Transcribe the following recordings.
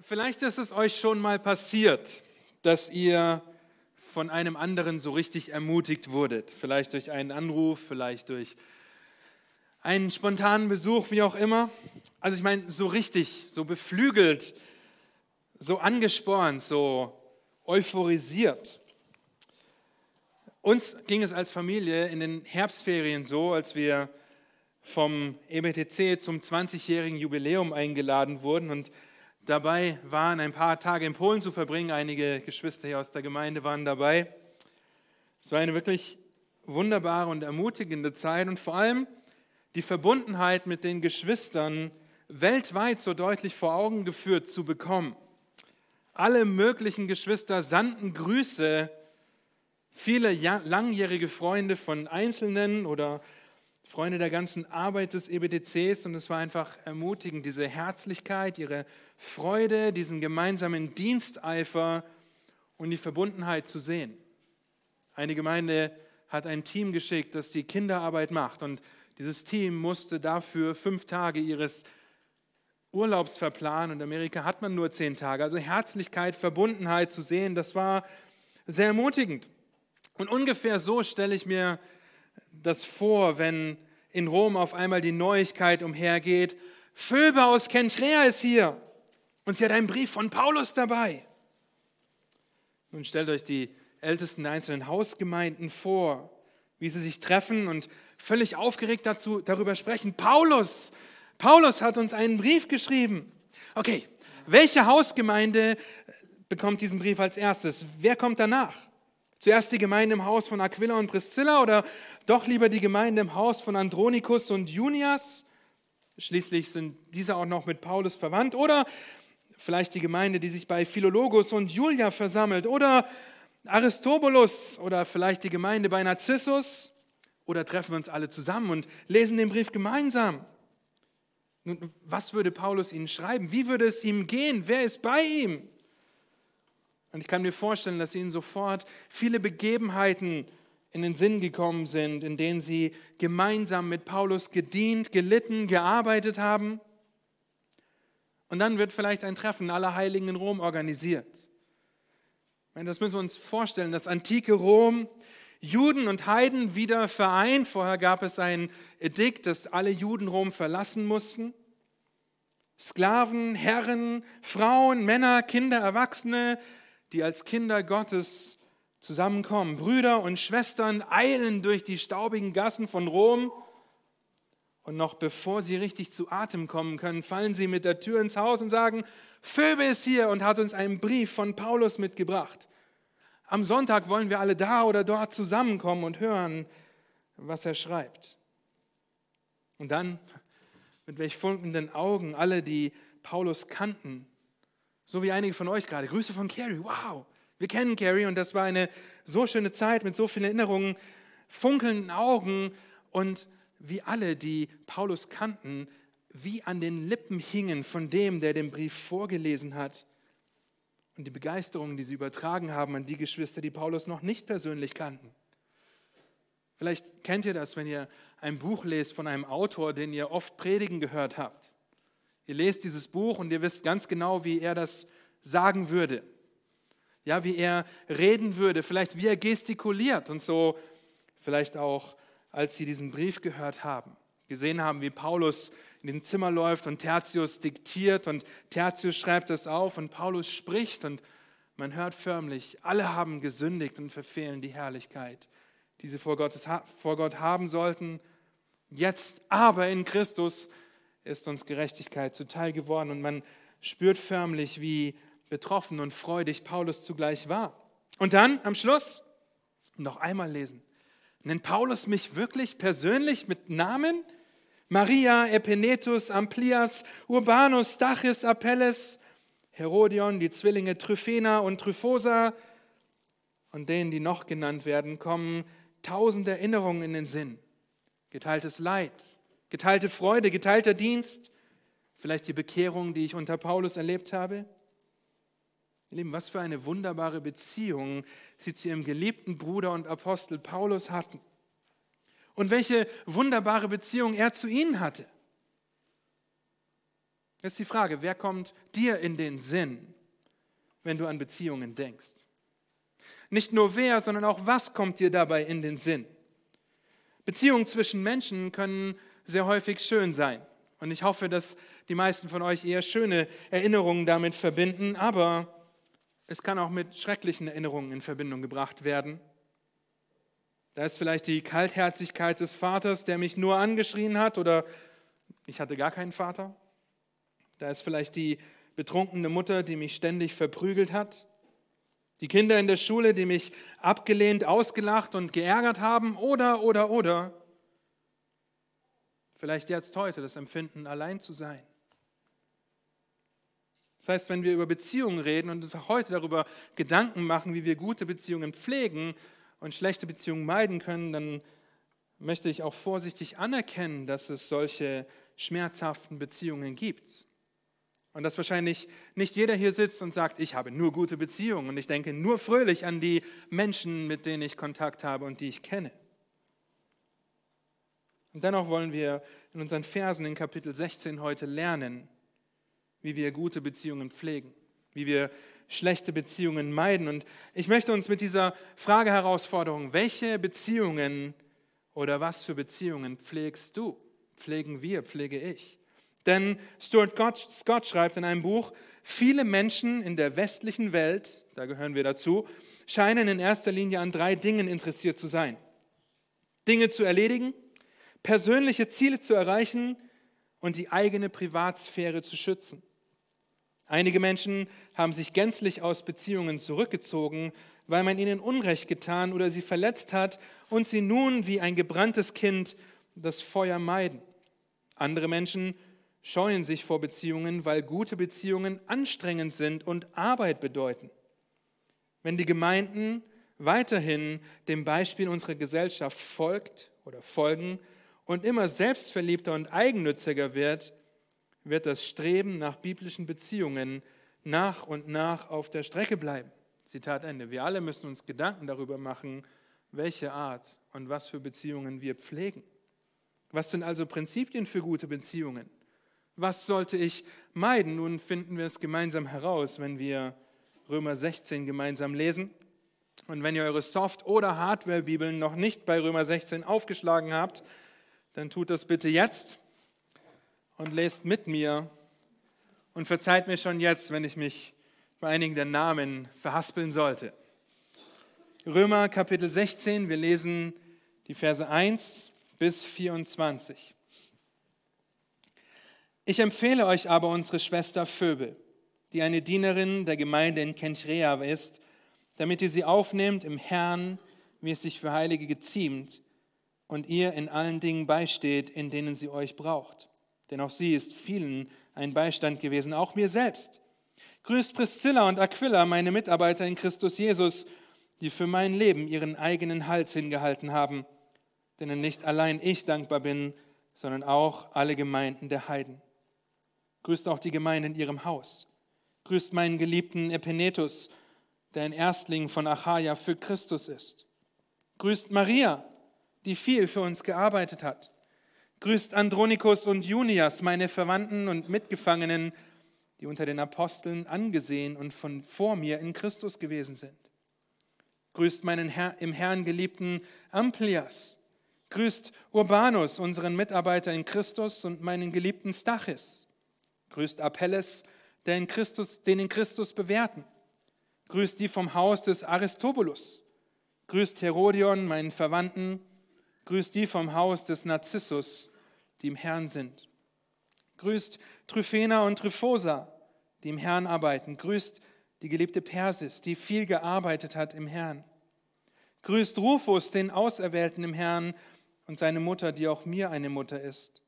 Vielleicht ist es euch schon mal passiert, dass ihr von einem anderen so richtig ermutigt wurdet. Vielleicht durch einen Anruf, vielleicht durch einen spontanen Besuch, wie auch immer. Also ich meine, so richtig, so beflügelt, so angespornt, so euphorisiert. Uns ging es als Familie in den Herbstferien so, als wir vom EBTC zum 20-jährigen Jubiläum eingeladen wurden und dabei waren, ein paar Tage in Polen zu verbringen. Einige Geschwister hier aus der Gemeinde waren dabei. Es war eine wirklich wunderbare und ermutigende Zeit und vor allem die Verbundenheit mit den Geschwistern weltweit so deutlich vor Augen geführt zu bekommen. Alle möglichen Geschwister sandten Grüße, viele langjährige Freunde von Einzelnen oder Freunde der ganzen Arbeit des EBTCs und es war einfach ermutigend, diese Herzlichkeit, ihre Freude, diesen gemeinsamen Diensteifer und die Verbundenheit zu sehen. Eine Gemeinde hat ein Team geschickt, das die Kinderarbeit macht und dieses Team musste dafür fünf Tage ihres Urlaubs verplanen und in Amerika hat man nur zehn Tage. Also Herzlichkeit, Verbundenheit zu sehen, das war sehr ermutigend. Und ungefähr so stelle ich mir das vor, wenn in Rom auf einmal die Neuigkeit umhergeht, Phoebe aus Kentrea ist hier und sie hat einen Brief von Paulus dabei. Nun stellt euch die Ältesten der einzelnen Hausgemeinden vor, wie sie sich treffen und völlig aufgeregt dazu, darüber sprechen. Paulus, Paulus hat uns einen Brief geschrieben. Okay, welche Hausgemeinde bekommt diesen Brief als erstes? Wer kommt danach? Zuerst die Gemeinde im Haus von Aquila und Priscilla oder doch lieber die Gemeinde im Haus von Andronikus und Junias? Schließlich sind diese auch noch mit Paulus verwandt. Oder vielleicht die Gemeinde, die sich bei Philologus und Julia versammelt. Oder Aristobulus oder vielleicht die Gemeinde bei Narzissus. Oder treffen wir uns alle zusammen und lesen den Brief gemeinsam. Nun, was würde Paulus ihnen schreiben? Wie würde es ihm gehen? Wer ist bei ihm? Und ich kann mir vorstellen, dass ihnen sofort viele Begebenheiten in den Sinn gekommen sind, in denen sie gemeinsam mit Paulus gedient, gelitten, gearbeitet haben. Und dann wird vielleicht ein Treffen aller Heiligen in Rom organisiert. Das müssen wir uns vorstellen. Das antike Rom, Juden und Heiden wieder vereint. Vorher gab es ein Edikt, dass alle Juden Rom verlassen mussten. Sklaven, Herren, Frauen, Männer, Kinder, Erwachsene, die als Kinder Gottes zusammenkommen. Brüder und Schwestern eilen durch die staubigen Gassen von Rom und noch bevor sie richtig zu Atem kommen können, fallen sie mit der Tür ins Haus und sagen, Phoebe ist hier und hat uns einen Brief von Paulus mitgebracht. Am Sonntag wollen wir alle da oder dort zusammenkommen und hören, was er schreibt. Und dann, mit welch funkenden Augen alle, die Paulus kannten, so wie einige von euch gerade. Grüße von Carrie. Wow, wir kennen Carrie und das war eine so schöne Zeit mit so vielen Erinnerungen, funkelnden Augen und wie alle, die Paulus kannten, wie an den Lippen hingen von dem, der den Brief vorgelesen hat. Und die Begeisterung, die sie übertragen haben an die Geschwister, die Paulus noch nicht persönlich kannten. Vielleicht kennt ihr das, wenn ihr ein Buch lest von einem Autor, den ihr oft predigen gehört habt. Ihr lest dieses Buch und ihr wisst ganz genau, wie er das sagen würde. Ja, wie er reden würde, vielleicht wie er gestikuliert und so, vielleicht auch, als sie diesen Brief gehört haben, gesehen haben, wie Paulus in den Zimmer läuft und Tertius diktiert und Tertius schreibt es auf und Paulus spricht und man hört förmlich, alle haben gesündigt und verfehlen die Herrlichkeit, die sie vor, Gottes, vor Gott haben sollten. Jetzt aber in Christus ist uns Gerechtigkeit zuteil geworden und man spürt förmlich, wie betroffen und freudig Paulus zugleich war. Und dann am Schluss noch einmal lesen. Nennt Paulus mich wirklich persönlich mit Namen? Maria, Epenetus, Amplias, Urbanus, Stachys, Apelles, Herodion, die Zwillinge Tryphena und Tryphosa und denen, die noch genannt werden, kommen tausend Erinnerungen in den Sinn. Geteiltes Leid, geteilte Freude, geteilter Dienst, vielleicht die Bekehrung, die ich unter Paulus erlebt habe. Ihr Lieben, was für eine wunderbare Beziehung sie zu ihrem geliebten Bruder und Apostel Paulus hatten. Und welche wunderbare Beziehung er zu ihnen hatte. Ist die Frage, wer kommt dir in den Sinn, wenn du an Beziehungen denkst? Nicht nur wer, sondern auch was kommt dir dabei in den Sinn? Beziehungen zwischen Menschen können sehr häufig schön sein. Und ich hoffe, dass die meisten von euch eher schöne Erinnerungen damit verbinden, aber es kann auch mit schrecklichen Erinnerungen in Verbindung gebracht werden. Da ist vielleicht die Kaltherzigkeit des Vaters, der mich nur angeschrien hat oder ich hatte gar keinen Vater. Da ist vielleicht die betrunkene Mutter, die mich ständig verprügelt hat. Die Kinder in der Schule, die mich abgelehnt, ausgelacht und geärgert haben. Oder, oder, oder. Vielleicht jetzt heute das Empfinden, allein zu sein. Das heißt, wenn wir über Beziehungen reden und uns heute darüber Gedanken machen, wie wir gute Beziehungen pflegen und schlechte Beziehungen meiden können, dann möchte ich auch vorsichtig anerkennen, dass es solche schmerzhaften Beziehungen gibt. Und dass wahrscheinlich nicht jeder hier sitzt und sagt, ich habe nur gute Beziehungen und ich denke nur fröhlich an die Menschen, mit denen ich Kontakt habe und die ich kenne. Und dennoch wollen wir in unseren Versen in Kapitel 16 heute lernen, wie wir gute Beziehungen pflegen, wie wir schlechte Beziehungen meiden. Und ich möchte uns mit dieser Frage Herausforderung, welche Beziehungen oder was für Beziehungen pflegst du? Pflegen wir, pflege ich? Denn Stuart Scott schreibt in einem Buch, viele Menschen in der westlichen Welt, da gehören wir dazu, scheinen in erster Linie an drei Dingen interessiert zu sein. Dinge zu erledigen, persönliche Ziele zu erreichen und die eigene Privatsphäre zu schützen. Einige Menschen haben sich gänzlich aus Beziehungen zurückgezogen, weil man ihnen Unrecht getan oder sie verletzt hat und sie nun wie ein gebranntes Kind das Feuer meiden. Andere Menschen scheuen sich vor Beziehungen, weil gute Beziehungen anstrengend sind und Arbeit bedeuten. Wenn die Gemeinden weiterhin dem Beispiel unserer Gesellschaft folgt oder folgen und immer selbstverliebter und eigennütziger wird, wird das Streben nach biblischen Beziehungen nach und nach auf der Strecke bleiben. Zitat Ende. Wir alle müssen uns Gedanken darüber machen, welche Art und was für Beziehungen wir pflegen. Was sind also Prinzipien für gute Beziehungen? Was sollte ich meiden? Nun finden wir es gemeinsam heraus, wenn wir Römer 16 gemeinsam lesen. Und wenn ihr eure Soft- oder Hardware-Bibeln noch nicht bei Römer 16 aufgeschlagen habt, dann tut das bitte jetzt und lest mit mir und verzeiht mir schon jetzt, wenn ich mich bei einigen der Namen verhaspeln sollte. Römer Kapitel 16, wir lesen die Verse 1 bis 24. Ich empfehle euch aber unsere Schwester Phoebe, die eine Dienerin der Gemeinde in Kenchrea ist, damit ihr sie aufnehmt im Herrn, wie es sich für Heilige geziemt, und ihr in allen Dingen beisteht, in denen sie euch braucht. Denn auch sie ist vielen ein Beistand gewesen, auch mir selbst. Grüßt Priscilla und Aquila, meine Mitarbeiter in Christus Jesus, die für mein Leben ihren eigenen Hals hingehalten haben, denen nicht allein ich dankbar bin, sondern auch alle Gemeinden der Heiden. Grüßt auch die Gemeinde in ihrem Haus. Grüßt meinen geliebten Epinetus, der ein Erstling von Achaia für Christus ist. Grüßt Maria, die viel für uns gearbeitet hat. Grüßt Andronikus und Junias, meine Verwandten und Mitgefangenen, die unter den Aposteln angesehen und von vor mir in Christus gewesen sind. Grüßt meinen Herr, im Herrn geliebten Amplias. Grüßt Urbanus, unseren Mitarbeiter in Christus und meinen geliebten Stachys. Grüßt Apelles, der in Christus, den in Christus bewährten. Grüßt die vom Haus des Aristobulus. Grüßt Herodion, meinen Verwandten. Grüßt die vom Haus des Narzissus, die im Herrn sind. Grüßt Tryphena und Tryphosa, die im Herrn arbeiten. Grüßt die geliebte Persis, die viel gearbeitet hat im Herrn. Grüßt Rufus, den Auserwählten im Herrn, und seine Mutter, die auch mir eine Mutter ist.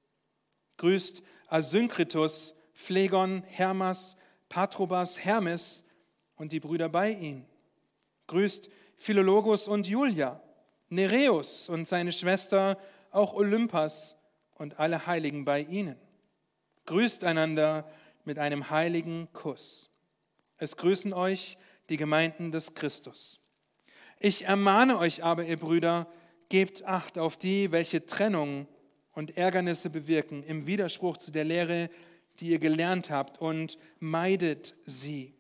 Grüßt Asynkritus, Phlegon, Hermas, Patrobas, Hermes und die Brüder bei ihnen. Grüßt Philologus und Julia, Nereus und seine Schwester, auch Olympas und alle Heiligen bei ihnen. Grüßt einander mit einem heiligen Kuss. Es grüßen euch die Gemeinden des Christus. Ich ermahne euch aber, ihr Brüder, gebt Acht auf die, welche Trennung und Ärgernisse bewirken im Widerspruch zu der Lehre, die ihr gelernt habt, und meidet sie.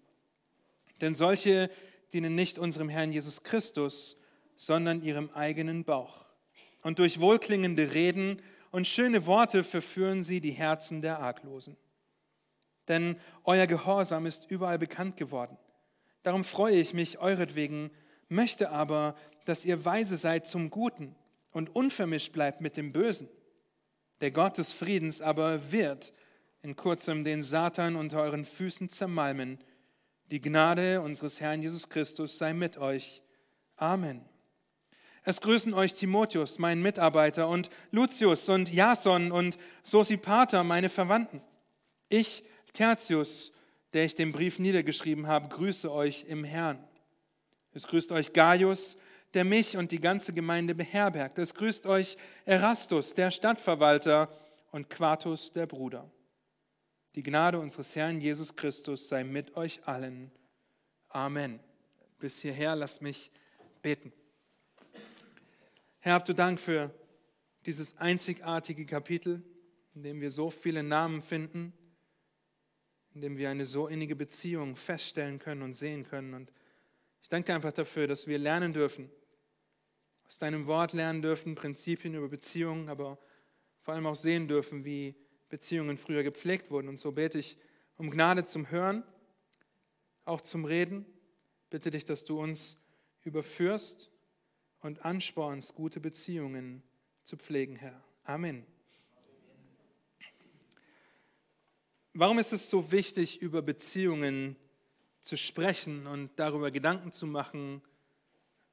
Denn solche dienen nicht unserem Herrn Jesus Christus, sondern ihrem eigenen Bauch. Und durch wohlklingende Reden und schöne Worte verführen sie die Herzen der Arglosen. Denn euer Gehorsam ist überall bekannt geworden. Darum freue ich mich euretwegen, möchte aber, dass ihr weise seid zum Guten und unvermischt bleibt mit dem Bösen. Der Gott des Friedens aber wird in kurzem den Satan unter euren Füßen zermalmen. Die Gnade unseres Herrn Jesus Christus sei mit euch. Amen. Es grüßen euch Timotheus, mein Mitarbeiter, und Lucius und Jason und Sosipater, meine Verwandten. Ich, Tertius, der ich den Brief niedergeschrieben habe, grüße euch im Herrn. Es grüßt euch Gaius, der mich und die ganze Gemeinde beherbergt. Es grüßt euch Erastus, der Stadtverwalter, und Quartus, der Bruder. Die Gnade unseres Herrn Jesus Christus sei mit euch allen. Amen. Bis hierher lasst mich beten. Herr, habt du Dank für dieses einzigartige Kapitel, in dem wir so viele Namen finden, in dem wir eine so innige Beziehung feststellen können und sehen können. Und ich danke einfach dafür, dass wir lernen dürfen, aus deinem Wort lernen dürfen, Prinzipien über Beziehungen, aber vor allem auch sehen dürfen, wie Beziehungen früher gepflegt wurden. Und so bete ich um Gnade zum Hören, auch zum Reden. Bitte dich, dass du uns überführst und anspornst, gute Beziehungen zu pflegen, Herr. Amen. Warum ist es so wichtig, über Beziehungen zu sprechen und darüber Gedanken zu machen,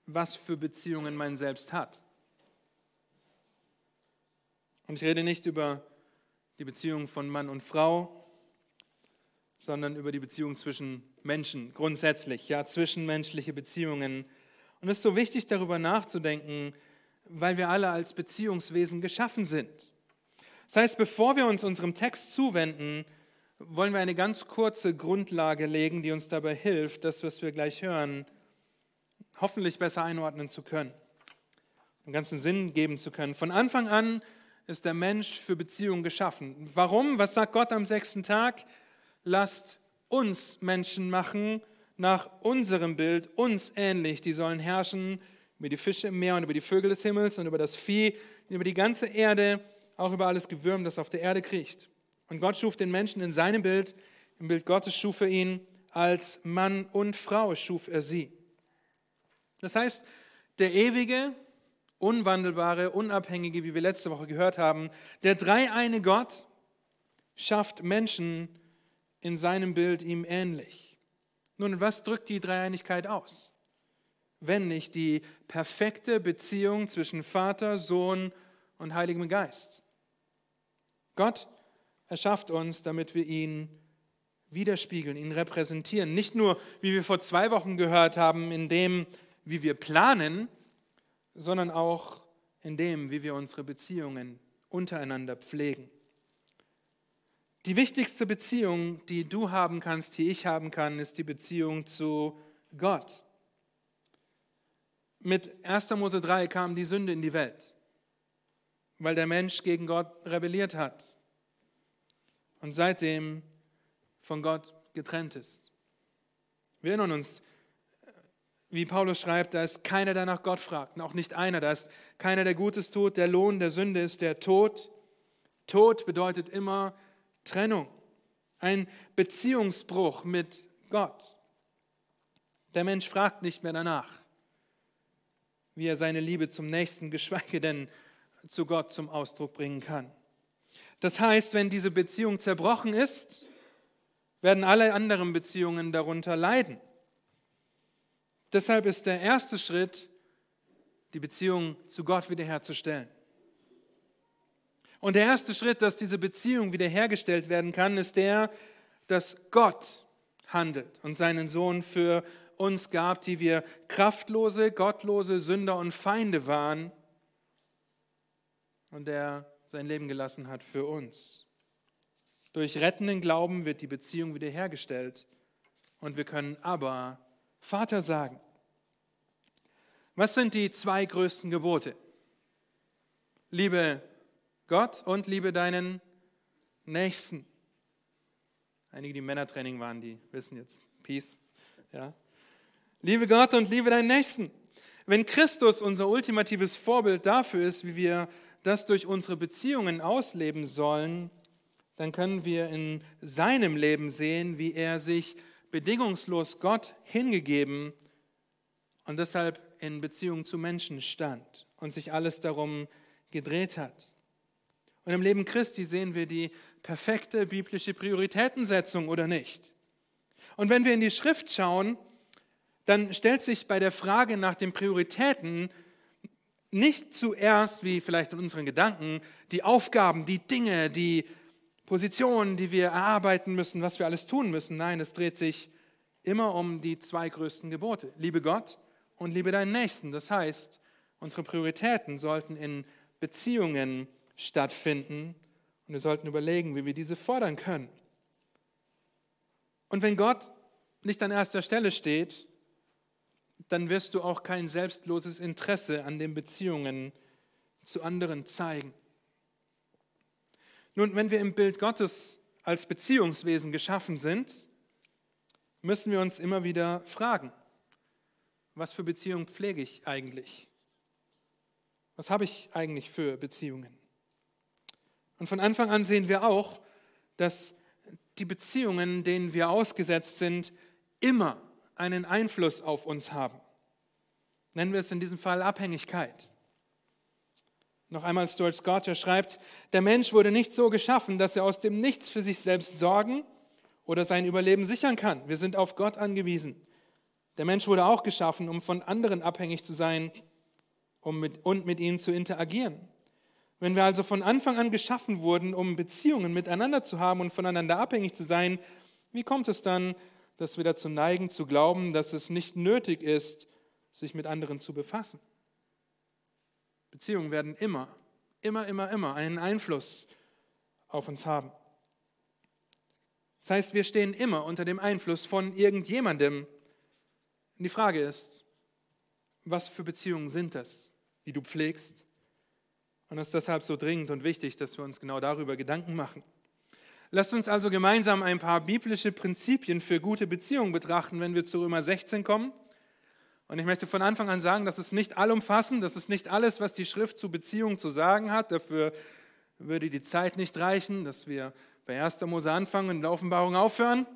was für Beziehungen man selbst hat? Und ich rede nicht über die Beziehung von Mann und Frau, sondern über die Beziehung zwischen Menschen grundsätzlich, ja, zwischenmenschliche Beziehungen und es ist so wichtig, darüber nachzudenken, weil wir alle als Beziehungswesen geschaffen sind. Das heißt, bevor wir uns unserem Text zuwenden, wollen wir eine ganz kurze Grundlage legen, die uns dabei hilft, das, was wir gleich hören, hoffentlich besser einordnen zu können, einen ganzen Sinn geben zu können. Von Anfang an ist der Mensch für Beziehungen geschaffen. Warum? Was sagt Gott am sechsten Tag? Lasst uns Menschen machen nach unserem Bild, uns ähnlich. Die sollen herrschen über die Fische im Meer und über die Vögel des Himmels und über das Vieh, über die ganze Erde, auch über alles Gewürm, das auf der Erde kriecht. Und Gott schuf den Menschen in seinem Bild, im Bild Gottes schuf er ihn, als Mann und Frau schuf er sie. Das heißt, der ewige, unwandelbare, unabhängige, wie wir letzte Woche gehört haben, der dreieine Gott schafft Menschen in seinem Bild ihm ähnlich. Nun, was drückt die Dreieinigkeit aus? Wenn nicht die perfekte Beziehung zwischen Vater, Sohn und Heiligem Geist. Gott erschafft uns, damit wir ihn widerspiegeln, ihn repräsentieren. Nicht nur, wie wir vor zwei Wochen gehört haben, in dem, wie wir planen, sondern auch in dem, wie wir unsere Beziehungen untereinander pflegen. Die wichtigste Beziehung, die du haben kannst, die ich haben kann, ist die Beziehung zu Gott. Mit 1. Mose 3 kam die Sünde in die Welt, weil der Mensch gegen Gott rebelliert hat und seitdem von Gott getrennt ist. Wir erinnern uns, wie Paulus schreibt, da ist keiner, der nach Gott fragt, auch nicht einer, da ist keiner, der Gutes tut, der Lohn der Sünde ist der Tod. Tod bedeutet immer Trennung, ein Beziehungsbruch mit Gott. Der Mensch fragt nicht mehr danach, wie er seine Liebe zum Nächsten, geschweige denn zu Gott zum Ausdruck bringen kann. Das heißt, wenn diese Beziehung zerbrochen ist, werden alle anderen Beziehungen darunter leiden. Deshalb ist der erste Schritt, die Beziehung zu Gott wiederherzustellen. Und der erste Schritt, dass diese Beziehung wiederhergestellt werden kann, ist der, dass Gott handelt und seinen Sohn für uns gab, die wir kraftlose, gottlose Sünder und Feinde waren und der sein Leben gelassen hat für uns. Durch rettenden Glauben wird die Beziehung wiederhergestellt und wir können aber Vater sagen. Was sind die zwei größten Gebote? Liebe Gott und liebe deinen Nächsten. Einige, die Männertraining waren, die wissen jetzt. Peace. Ja. Liebe Gott und liebe deinen Nächsten. Wenn Christus unser ultimatives Vorbild dafür ist, wie wir das durch unsere Beziehungen ausleben sollen, dann können wir in seinem Leben sehen, wie er sich bedingungslos Gott hingegeben und deshalb in Beziehung zu Menschen stand und sich alles darum gedreht hat. Und im Leben Christi sehen wir die perfekte biblische Prioritätensetzung oder nicht. Und wenn wir in die Schrift schauen, dann stellt sich bei der Frage nach den Prioritäten nicht zuerst, wie vielleicht in unseren Gedanken, die Aufgaben, die Dinge, die Positionen, die wir erarbeiten müssen, was wir alles tun müssen. Nein, es dreht sich immer um die zwei größten Gebote. Liebe Gott und liebe deinen Nächsten. Das heißt, unsere Prioritäten sollten in Beziehungen stattfinden und wir sollten überlegen, wie wir diese fordern können. Und wenn Gott nicht an erster Stelle steht, dann wirst du auch kein selbstloses Interesse an den Beziehungen zu anderen zeigen. Nun, wenn wir im Bild Gottes als Beziehungswesen geschaffen sind, müssen wir uns immer wieder fragen, was für Beziehung pflege ich eigentlich? Was habe ich eigentlich für Beziehungen? Und von Anfang an sehen wir auch, dass die Beziehungen, denen wir ausgesetzt sind, immer einen Einfluss auf uns haben. Nennen wir es in diesem Fall Abhängigkeit. Noch einmal Stuart Scott, schreibt, der Mensch wurde nicht so geschaffen, dass er aus dem Nichts für sich selbst sorgen oder sein Überleben sichern kann. Wir sind auf Gott angewiesen. Der Mensch wurde auch geschaffen, um von anderen abhängig zu sein um mit, und mit ihnen zu interagieren. Wenn wir also von Anfang an geschaffen wurden, um Beziehungen miteinander zu haben und voneinander abhängig zu sein, wie kommt es dann, dass wir dazu neigen zu glauben, dass es nicht nötig ist, sich mit anderen zu befassen? Beziehungen werden immer, immer, immer, immer einen Einfluss auf uns haben. Das heißt, wir stehen immer unter dem Einfluss von irgendjemandem. Die Frage ist, was für Beziehungen sind das, die du pflegst? Und es ist deshalb so dringend und wichtig, dass wir uns genau darüber Gedanken machen. Lasst uns also gemeinsam ein paar biblische Prinzipien für gute Beziehungen betrachten, wenn wir zu Römer 16 kommen. Und ich möchte von Anfang an sagen, das ist nicht allumfassend, das ist nicht alles, was die Schrift zu Beziehungen zu sagen hat. Dafür würde die Zeit nicht reichen, dass wir bei 1. Mose anfangen und in der Offenbarung aufhören.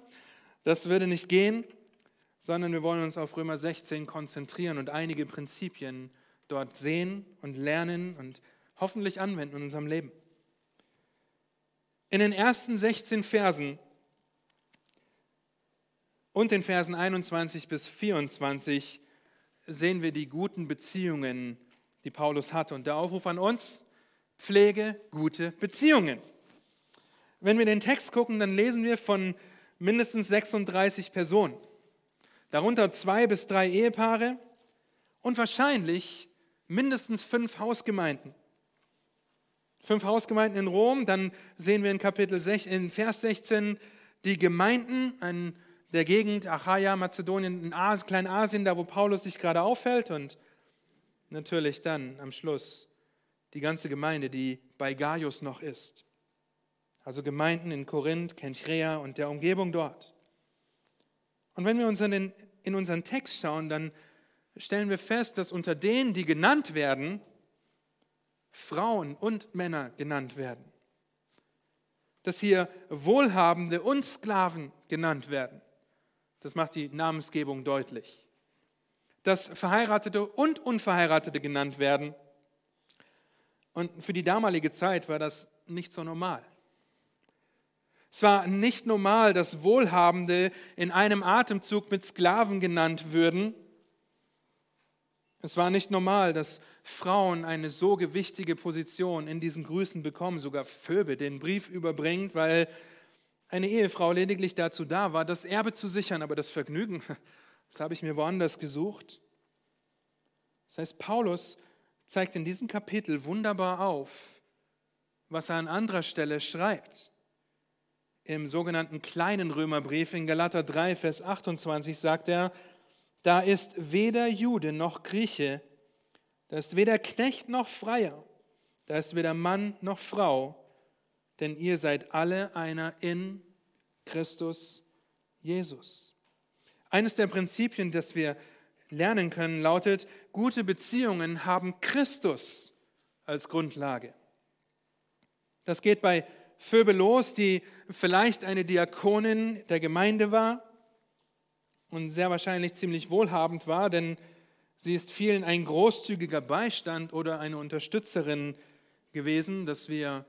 Das würde nicht gehen, sondern wir wollen uns auf Römer 16 konzentrieren und einige Prinzipien dort sehen und lernen und hoffentlich anwenden in unserem Leben. In den ersten 16 Versen und den Versen 21 bis 24 sehen wir die guten Beziehungen, die Paulus hatte. Und der Aufruf an uns, pflege gute Beziehungen. Wenn wir den Text gucken, dann lesen wir von mindestens 36 Personen, darunter zwei bis drei Ehepaare und wahrscheinlich mindestens fünf Hausgemeinden fünf Hausgemeinden in Rom. Dann sehen wir in Kapitel 6, in Vers 16 die Gemeinden in der Gegend Achaia, Mazedonien, in Asien, Kleinasien, da wo Paulus sich gerade aufhält. Und natürlich dann am Schluss die ganze Gemeinde, die bei Gaius noch ist. Also Gemeinden in Korinth, Kenchrea und der Umgebung dort. Und wenn wir uns in, den, in unseren Text schauen, dann stellen wir fest, dass unter denen, die genannt werden, Frauen und Männer genannt werden. Dass hier Wohlhabende und Sklaven genannt werden. Das macht die Namensgebung deutlich. Dass Verheiratete und Unverheiratete genannt werden. Und für die damalige Zeit war das nicht so normal. Es war nicht normal, dass Wohlhabende in einem Atemzug mit Sklaven genannt würden es war nicht normal, dass Frauen eine so gewichtige Position in diesen Grüßen bekommen, sogar Phoebe den Brief überbringt, weil eine Ehefrau lediglich dazu da war, das Erbe zu sichern, aber das Vergnügen, das habe ich mir woanders gesucht. Das heißt, Paulus zeigt in diesem Kapitel wunderbar auf, was er an anderer Stelle schreibt. Im sogenannten kleinen Römerbrief in Galater 3, Vers 28 sagt er, da ist weder Jude noch Grieche, da ist weder Knecht noch Freier, da ist weder Mann noch Frau, denn ihr seid alle einer in Christus Jesus. Eines der Prinzipien, das wir lernen können, lautet, gute Beziehungen haben Christus als Grundlage. Das geht bei Phoebe los, die vielleicht eine Diakonin der Gemeinde war und sehr wahrscheinlich ziemlich wohlhabend war, denn sie ist vielen ein großzügiger Beistand oder eine Unterstützerin gewesen, dass wir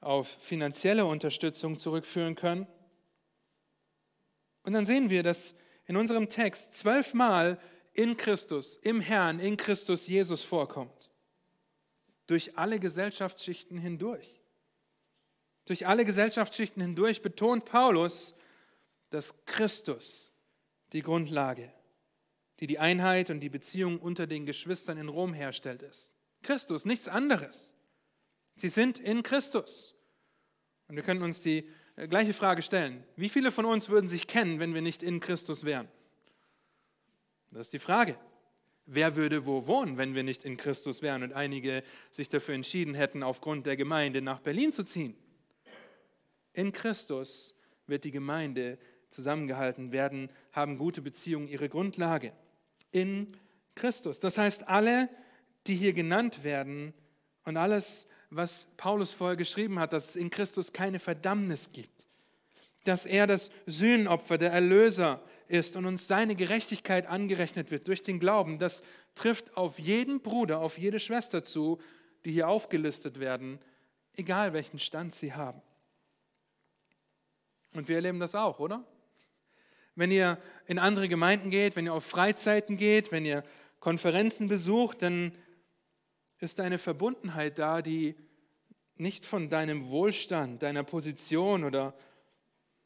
auf finanzielle Unterstützung zurückführen können. Und dann sehen wir, dass in unserem Text zwölfmal in Christus, im Herrn, in Christus Jesus vorkommt. Durch alle Gesellschaftsschichten hindurch. Durch alle Gesellschaftsschichten hindurch betont Paulus, dass Christus die Grundlage, die die Einheit und die Beziehung unter den Geschwistern in Rom herstellt, ist. Christus, nichts anderes. Sie sind in Christus. Und wir können uns die äh, gleiche Frage stellen. Wie viele von uns würden sich kennen, wenn wir nicht in Christus wären? Das ist die Frage. Wer würde wo wohnen, wenn wir nicht in Christus wären und einige sich dafür entschieden hätten, aufgrund der Gemeinde nach Berlin zu ziehen? In Christus wird die Gemeinde zusammengehalten werden, haben gute Beziehungen ihre Grundlage. In Christus. Das heißt, alle, die hier genannt werden und alles, was Paulus vorher geschrieben hat, dass es in Christus keine Verdammnis gibt, dass er das Sühnenopfer, der Erlöser ist und uns seine Gerechtigkeit angerechnet wird durch den Glauben, das trifft auf jeden Bruder, auf jede Schwester zu, die hier aufgelistet werden, egal welchen Stand sie haben. Und wir erleben das auch, oder? Wenn ihr in andere Gemeinden geht, wenn ihr auf Freizeiten geht, wenn ihr Konferenzen besucht, dann ist eine Verbundenheit da, die nicht von deinem Wohlstand, deiner Position oder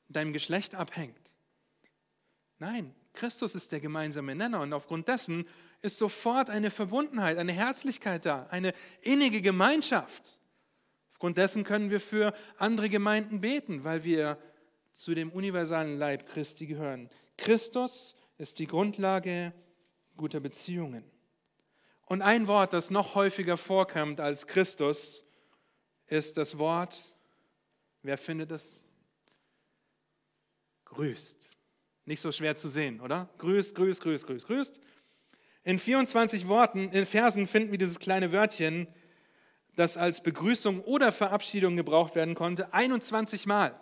deinem Geschlecht abhängt. Nein, Christus ist der gemeinsame Nenner und aufgrund dessen ist sofort eine Verbundenheit, eine Herzlichkeit da, eine innige Gemeinschaft. Aufgrund dessen können wir für andere Gemeinden beten, weil wir zu dem universalen Leib Christi gehören. Christus ist die Grundlage guter Beziehungen. Und ein Wort, das noch häufiger vorkommt als Christus, ist das Wort, wer findet es? Grüßt. Nicht so schwer zu sehen, oder? Grüßt, grüßt, grüßt, grüßt, grüßt. In 24 Worten, in Versen finden wir dieses kleine Wörtchen, das als Begrüßung oder Verabschiedung gebraucht werden konnte, 21 Mal.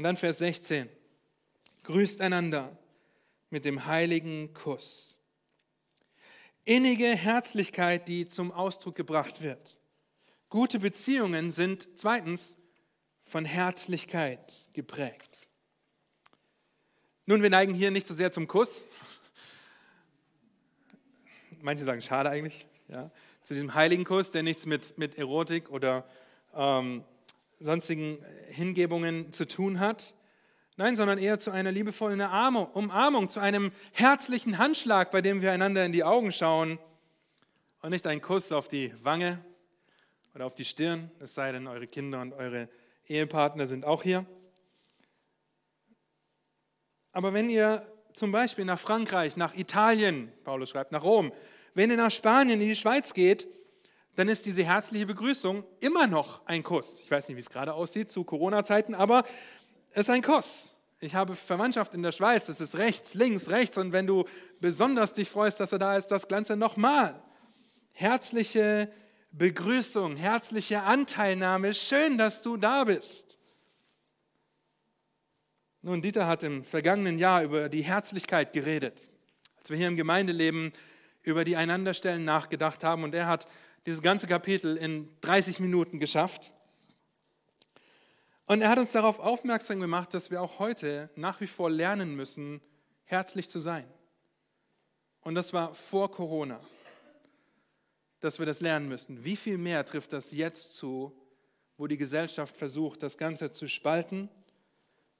Und dann Vers 16. Grüßt einander mit dem heiligen Kuss innige Herzlichkeit, die zum Ausdruck gebracht wird. Gute Beziehungen sind zweitens von Herzlichkeit geprägt. Nun, wir neigen hier nicht so sehr zum Kuss. Manche sagen, schade eigentlich, ja, zu diesem heiligen Kuss, der nichts mit, mit Erotik oder ähm, sonstigen Hingebungen zu tun hat. Nein, sondern eher zu einer liebevollen Umarmung, zu einem herzlichen Handschlag, bei dem wir einander in die Augen schauen und nicht ein Kuss auf die Wange oder auf die Stirn, es sei denn, eure Kinder und eure Ehepartner sind auch hier. Aber wenn ihr zum Beispiel nach Frankreich, nach Italien, Paulus schreibt, nach Rom, wenn ihr nach Spanien, in die Schweiz geht, dann ist diese herzliche Begrüßung immer noch ein Kuss. Ich weiß nicht, wie es gerade aussieht zu Corona-Zeiten, aber es ist ein Kuss. Ich habe Verwandtschaft in der Schweiz, es ist rechts, links, rechts. Und wenn du besonders dich freust, dass er da ist, das Ganze nochmal. Herzliche Begrüßung, herzliche Anteilnahme. Schön, dass du da bist. Nun, Dieter hat im vergangenen Jahr über die Herzlichkeit geredet, als wir hier im Gemeindeleben über die Einanderstellen nachgedacht haben. Und er hat dieses ganze Kapitel in 30 Minuten geschafft. Und er hat uns darauf aufmerksam gemacht, dass wir auch heute nach wie vor lernen müssen, herzlich zu sein. Und das war vor Corona, dass wir das lernen müssen. Wie viel mehr trifft das jetzt zu, wo die Gesellschaft versucht, das Ganze zu spalten,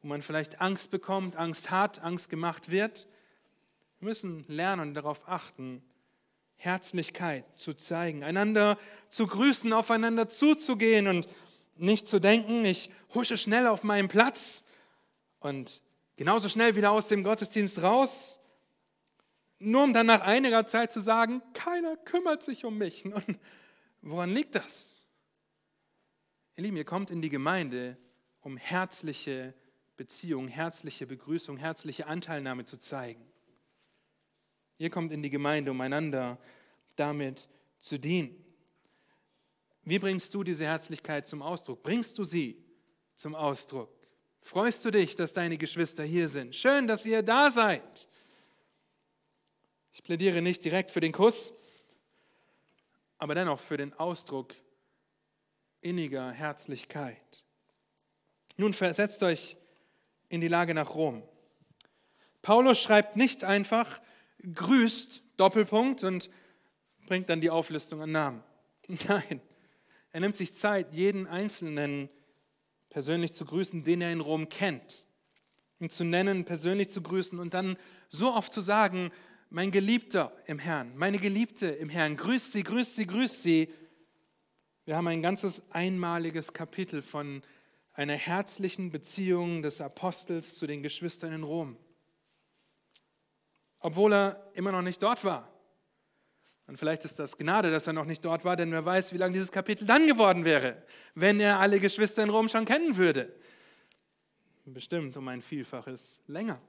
wo man vielleicht Angst bekommt, Angst hat, Angst gemacht wird? Wir müssen lernen und darauf achten, Herzlichkeit zu zeigen, einander zu grüßen, aufeinander zuzugehen und nicht zu denken, ich husche schnell auf meinen Platz und genauso schnell wieder aus dem Gottesdienst raus, nur um dann nach einiger Zeit zu sagen, keiner kümmert sich um mich. Und woran liegt das? Ihr Lieben, ihr kommt in die Gemeinde, um herzliche Beziehung, herzliche Begrüßung, herzliche Anteilnahme zu zeigen. Ihr kommt in die Gemeinde, um einander damit zu dienen. Wie bringst du diese Herzlichkeit zum Ausdruck? Bringst du sie zum Ausdruck? Freust du dich, dass deine Geschwister hier sind? Schön, dass ihr da seid. Ich plädiere nicht direkt für den Kuss, aber dennoch für den Ausdruck inniger Herzlichkeit. Nun versetzt euch in die Lage nach Rom. Paulus schreibt nicht einfach, grüßt, Doppelpunkt, und bringt dann die Auflistung an Namen. Nein, er nimmt sich Zeit, jeden Einzelnen persönlich zu grüßen, den er in Rom kennt. Ihn zu nennen, persönlich zu grüßen und dann so oft zu sagen, mein Geliebter im Herrn, meine Geliebte im Herrn, grüßt sie, grüßt sie, grüßt sie. Wir haben ein ganzes einmaliges Kapitel von einer herzlichen Beziehung des Apostels zu den Geschwistern in Rom. Obwohl er immer noch nicht dort war. Und vielleicht ist das Gnade, dass er noch nicht dort war, denn wer weiß, wie lang dieses Kapitel dann geworden wäre, wenn er alle Geschwister in Rom schon kennen würde. Bestimmt um ein Vielfaches länger.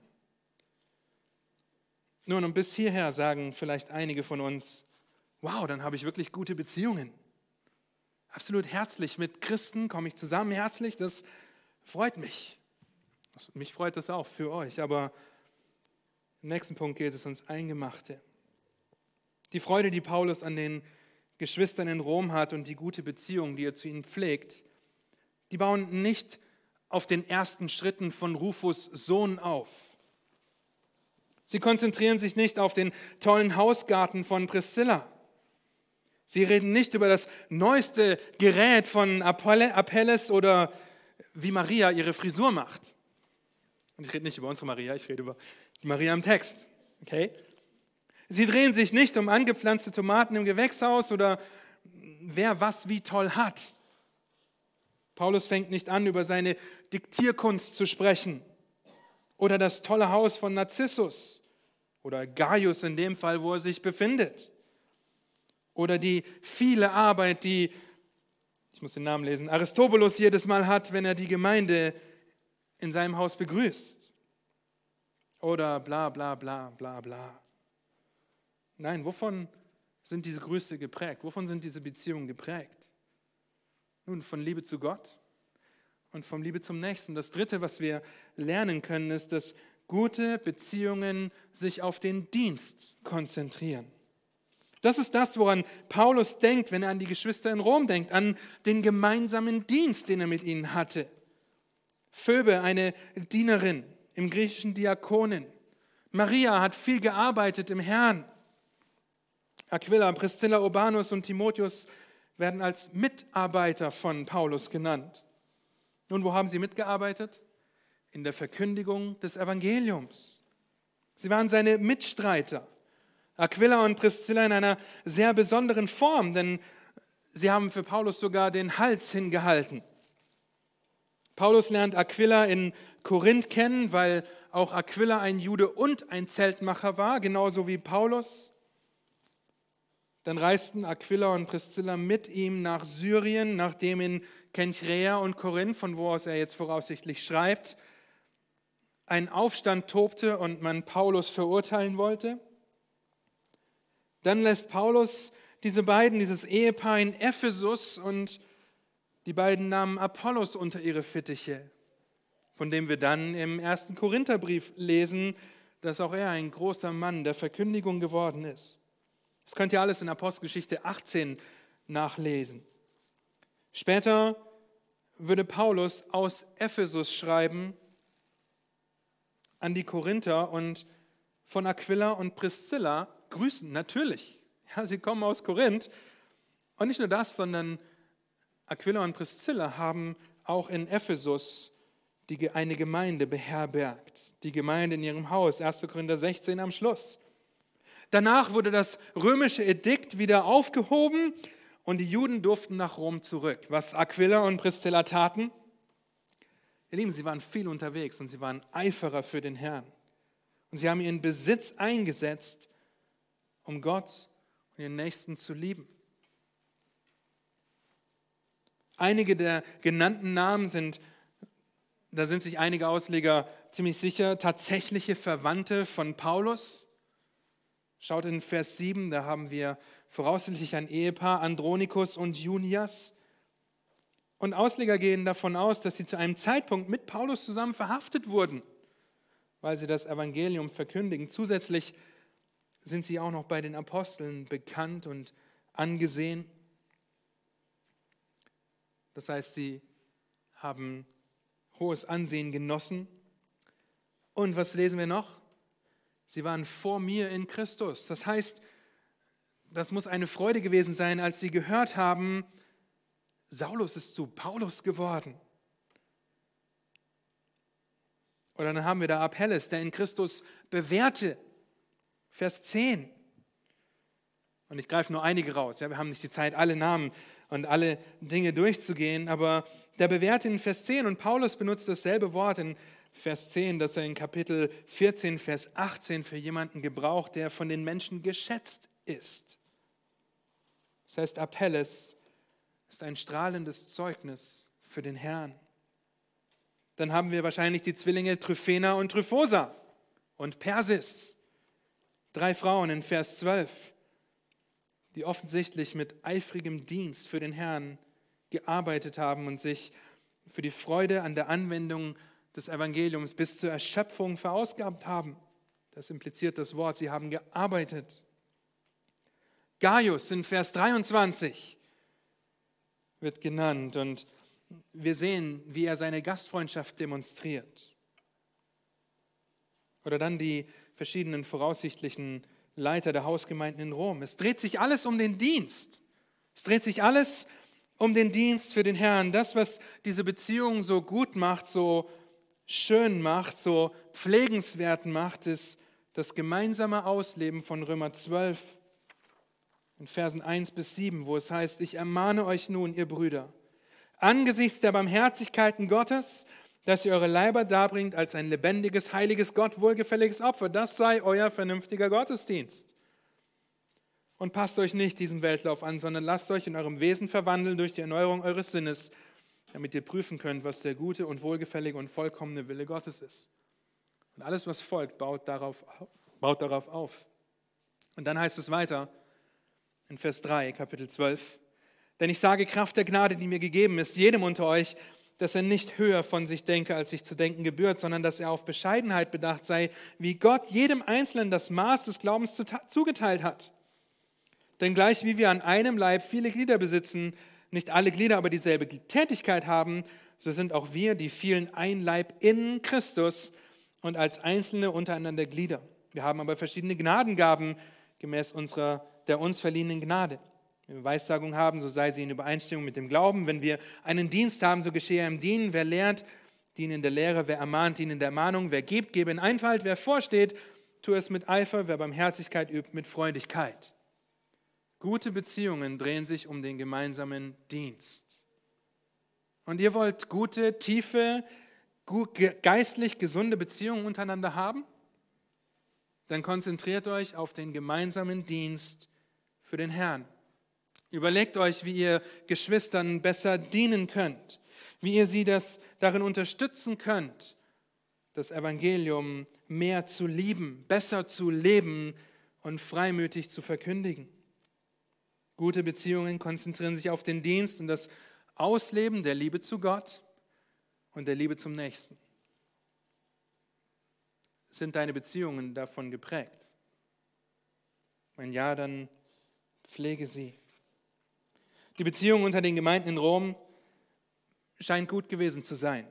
Nun, und bis hierher sagen vielleicht einige von uns, wow, dann habe ich wirklich gute Beziehungen. Absolut herzlich mit Christen komme ich zusammen, herzlich, das freut mich. Mich freut das auch für euch, aber im nächsten Punkt geht es ums Eingemachte. Die Freude, die Paulus an den Geschwistern in Rom hat und die gute Beziehung, die er zu ihnen pflegt, die bauen nicht auf den ersten Schritten von Rufus Sohn auf. Sie konzentrieren sich nicht auf den tollen Hausgarten von Priscilla. Sie reden nicht über das neueste Gerät von Apelles oder wie Maria ihre Frisur macht. Und ich rede nicht über unsere Maria, ich rede über Maria im Text. Okay? Sie drehen sich nicht um angepflanzte Tomaten im Gewächshaus oder wer was wie toll hat. Paulus fängt nicht an, über seine Diktierkunst zu sprechen oder das tolle Haus von Narzissus oder Gaius in dem Fall, wo er sich befindet oder die viele Arbeit, die, ich muss den Namen lesen, Aristobulus jedes Mal hat, wenn er die Gemeinde in seinem Haus begrüßt oder bla bla bla bla bla. Nein, wovon sind diese Grüße geprägt? Wovon sind diese Beziehungen geprägt? Nun, von Liebe zu Gott und von Liebe zum Nächsten. Das Dritte, was wir lernen können, ist, dass gute Beziehungen sich auf den Dienst konzentrieren. Das ist das, woran Paulus denkt, wenn er an die Geschwister in Rom denkt, an den gemeinsamen Dienst, den er mit ihnen hatte. Phoebe, eine Dienerin, im griechischen Diakonin. Maria hat viel gearbeitet im Herrn. Aquila, Priscilla, Urbanus und Timotheus werden als Mitarbeiter von Paulus genannt. Nun, wo haben sie mitgearbeitet? In der Verkündigung des Evangeliums. Sie waren seine Mitstreiter. Aquila und Priscilla in einer sehr besonderen Form, denn sie haben für Paulus sogar den Hals hingehalten. Paulus lernt Aquila in Korinth kennen, weil auch Aquila ein Jude und ein Zeltmacher war, genauso wie Paulus. Dann reisten Aquila und Priscilla mit ihm nach Syrien, nachdem in Kenchrea und Korinth, von wo aus er jetzt voraussichtlich schreibt, ein Aufstand tobte und man Paulus verurteilen wollte. Dann lässt Paulus diese beiden, dieses Ehepaar in Ephesus und die beiden nahmen Apollos unter ihre Fittiche, von dem wir dann im ersten Korintherbrief lesen, dass auch er ein großer Mann der Verkündigung geworden ist. Das könnt ihr alles in Apostelgeschichte 18 nachlesen. Später würde Paulus aus Ephesus schreiben an die Korinther und von Aquila und Priscilla grüßen, natürlich. Ja, sie kommen aus Korinth. Und nicht nur das, sondern Aquila und Priscilla haben auch in Ephesus die, eine Gemeinde beherbergt. Die Gemeinde in ihrem Haus, 1. Korinther 16 am Schluss. Danach wurde das römische Edikt wieder aufgehoben und die Juden durften nach Rom zurück. Was Aquila und Priscilla taten? Ihr Lieben, sie waren viel unterwegs und sie waren Eiferer für den Herrn. Und sie haben ihren Besitz eingesetzt, um Gott und ihren Nächsten zu lieben. Einige der genannten Namen sind da sind sich einige Ausleger ziemlich sicher, tatsächliche Verwandte von Paulus. Schaut in Vers 7, da haben wir voraussichtlich ein Ehepaar, Andronikus und Junias. Und Ausleger gehen davon aus, dass sie zu einem Zeitpunkt mit Paulus zusammen verhaftet wurden, weil sie das Evangelium verkündigen. Zusätzlich sind sie auch noch bei den Aposteln bekannt und angesehen. Das heißt, sie haben hohes Ansehen genossen. Und was lesen wir noch? Sie waren vor mir in Christus. Das heißt, das muss eine Freude gewesen sein, als sie gehört haben, Saulus ist zu Paulus geworden. Oder dann haben wir da Apelles, der in Christus bewährte. Vers 10. Und ich greife nur einige raus. Ja, wir haben nicht die Zeit, alle Namen und alle Dinge durchzugehen, aber der bewährte in Vers 10 und Paulus benutzt dasselbe Wort in Vers 10, das er in Kapitel 14, Vers 18 für jemanden gebraucht, der von den Menschen geschätzt ist. Das heißt, Apelles ist ein strahlendes Zeugnis für den Herrn. Dann haben wir wahrscheinlich die Zwillinge Tryphena und Tryphosa und Persis. Drei Frauen in Vers 12, die offensichtlich mit eifrigem Dienst für den Herrn gearbeitet haben und sich für die Freude an der Anwendung des Evangeliums bis zur Erschöpfung verausgabt haben. Das impliziert das Wort, sie haben gearbeitet. Gaius in Vers 23 wird genannt und wir sehen, wie er seine Gastfreundschaft demonstriert. Oder dann die verschiedenen voraussichtlichen Leiter der Hausgemeinden in Rom. Es dreht sich alles um den Dienst. Es dreht sich alles um den Dienst für den Herrn. Das, was diese Beziehung so gut macht, so schön macht, so pflegenswert macht, ist das gemeinsame Ausleben von Römer 12 in Versen 1 bis 7, wo es heißt, ich ermahne euch nun, ihr Brüder, angesichts der Barmherzigkeiten Gottes, dass ihr eure Leiber darbringt als ein lebendiges, heiliges, Gott wohlgefälliges Opfer. Das sei euer vernünftiger Gottesdienst. Und passt euch nicht diesem Weltlauf an, sondern lasst euch in eurem Wesen verwandeln durch die Erneuerung eures Sinnes, damit ihr prüfen könnt, was der gute und wohlgefällige und vollkommene Wille Gottes ist. Und alles, was folgt, baut darauf, baut darauf auf. Und dann heißt es weiter, in Vers 3, Kapitel 12. Denn ich sage Kraft der Gnade, die mir gegeben ist, jedem unter euch, dass er nicht höher von sich denke, als sich zu denken gebührt, sondern dass er auf Bescheidenheit bedacht sei, wie Gott jedem Einzelnen das Maß des Glaubens zugeteilt hat. Denn gleich wie wir an einem Leib viele Glieder besitzen, nicht alle Glieder aber dieselbe Tätigkeit haben, so sind auch wir, die vielen ein Leib in Christus und als Einzelne untereinander Glieder. Wir haben aber verschiedene Gnadengaben gemäß unserer der uns verliehenen Gnade. Wenn wir Weissagung haben, so sei sie in Übereinstimmung mit dem Glauben. Wenn wir einen Dienst haben, so geschehe im Dienen. Wer lehrt, diene in der Lehre. Wer ermahnt, diene in der Ermahnung. Wer gibt, gebe in Einfalt. Wer vorsteht, tue es mit Eifer. Wer Barmherzigkeit übt, mit Freudigkeit. Gute Beziehungen drehen sich um den gemeinsamen Dienst. Und ihr wollt gute, tiefe, geistlich gesunde Beziehungen untereinander haben? Dann konzentriert euch auf den gemeinsamen Dienst für den Herrn. Überlegt euch, wie ihr Geschwistern besser dienen könnt, wie ihr sie das darin unterstützen könnt, das Evangelium mehr zu lieben, besser zu leben und freimütig zu verkündigen. Gute Beziehungen konzentrieren sich auf den Dienst und das Ausleben der Liebe zu Gott und der Liebe zum Nächsten. Sind deine Beziehungen davon geprägt? Wenn ja, dann pflege sie. Die Beziehung unter den Gemeinden in Rom scheint gut gewesen zu sein.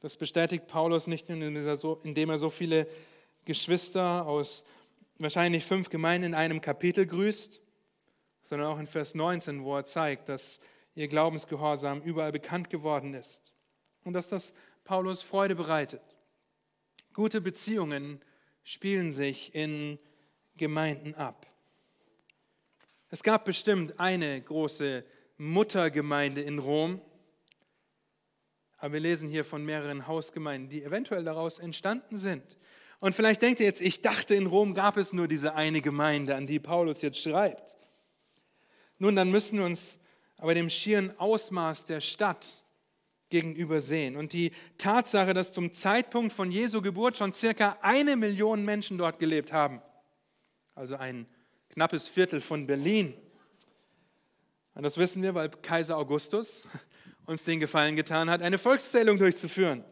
Das bestätigt Paulus nicht nur, indem er so viele Geschwister aus wahrscheinlich fünf Gemeinden in einem Kapitel grüßt, sondern auch in Vers 19, wo er zeigt, dass ihr Glaubensgehorsam überall bekannt geworden ist und dass das Paulus Freude bereitet. Gute Beziehungen spielen sich in Gemeinden ab. Es gab bestimmt eine große Muttergemeinde in Rom, aber wir lesen hier von mehreren Hausgemeinden, die eventuell daraus entstanden sind. Und vielleicht denkt ihr jetzt, ich dachte, in Rom gab es nur diese eine Gemeinde, an die Paulus jetzt schreibt. Nun, dann müssen wir uns aber dem schieren Ausmaß der Stadt gegenüber sehen. Und die Tatsache, dass zum Zeitpunkt von Jesu Geburt schon circa eine Million Menschen dort gelebt haben, also ein knappes Viertel von Berlin. Und das wissen wir, weil Kaiser Augustus uns den Gefallen getan hat, eine Volkszählung durchzuführen.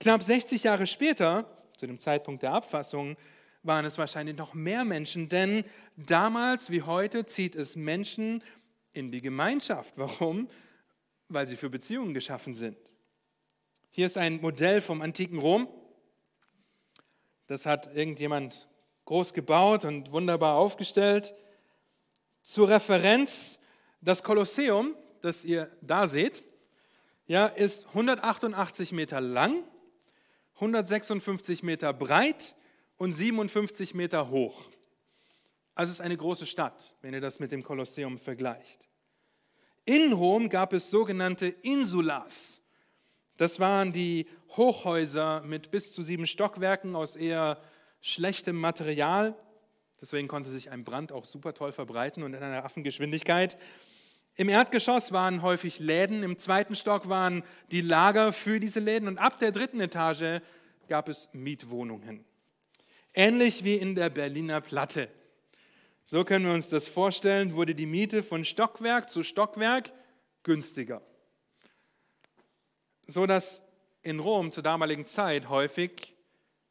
Knapp 60 Jahre später, zu dem Zeitpunkt der Abfassung, waren es wahrscheinlich noch mehr Menschen, denn damals wie heute zieht es Menschen in die Gemeinschaft. Warum? Weil sie für Beziehungen geschaffen sind. Hier ist ein Modell vom antiken Rom. Das hat irgendjemand groß gebaut und wunderbar aufgestellt. Zur Referenz, das Kolosseum, das ihr da seht, ja, ist 188 Meter lang, 156 Meter breit und 57 Meter hoch. Also es ist eine große Stadt, wenn ihr das mit dem Kolosseum vergleicht. In Rom gab es sogenannte Insulas. Das waren die Hochhäuser mit bis zu sieben Stockwerken aus eher schlechtem Material. Deswegen konnte sich ein Brand auch super toll verbreiten und in einer Affengeschwindigkeit. Im Erdgeschoss waren häufig Läden, im zweiten Stock waren die Lager für diese Läden und ab der dritten Etage gab es Mietwohnungen. Ähnlich wie in der Berliner Platte. So können wir uns das vorstellen, wurde die Miete von Stockwerk zu Stockwerk günstiger. So dass in Rom zur damaligen Zeit häufig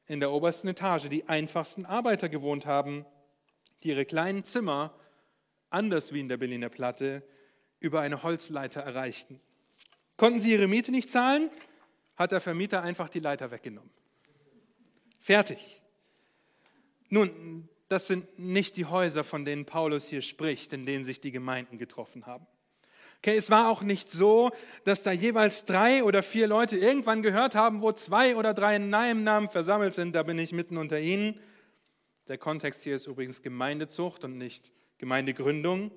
in der obersten Etage die einfachsten Arbeiter gewohnt haben, die ihre kleinen Zimmer, anders wie in der Berliner Platte, über eine Holzleiter erreichten. Konnten sie ihre Miete nicht zahlen, hat der Vermieter einfach die Leiter weggenommen. Fertig. Nun, das sind nicht die Häuser, von denen Paulus hier spricht, in denen sich die Gemeinden getroffen haben. Okay, es war auch nicht so, dass da jeweils drei oder vier Leute irgendwann gehört haben, wo zwei oder drei in meinem Namen versammelt sind, da bin ich mitten unter ihnen. Der Kontext hier ist übrigens Gemeindezucht und nicht Gemeindegründung.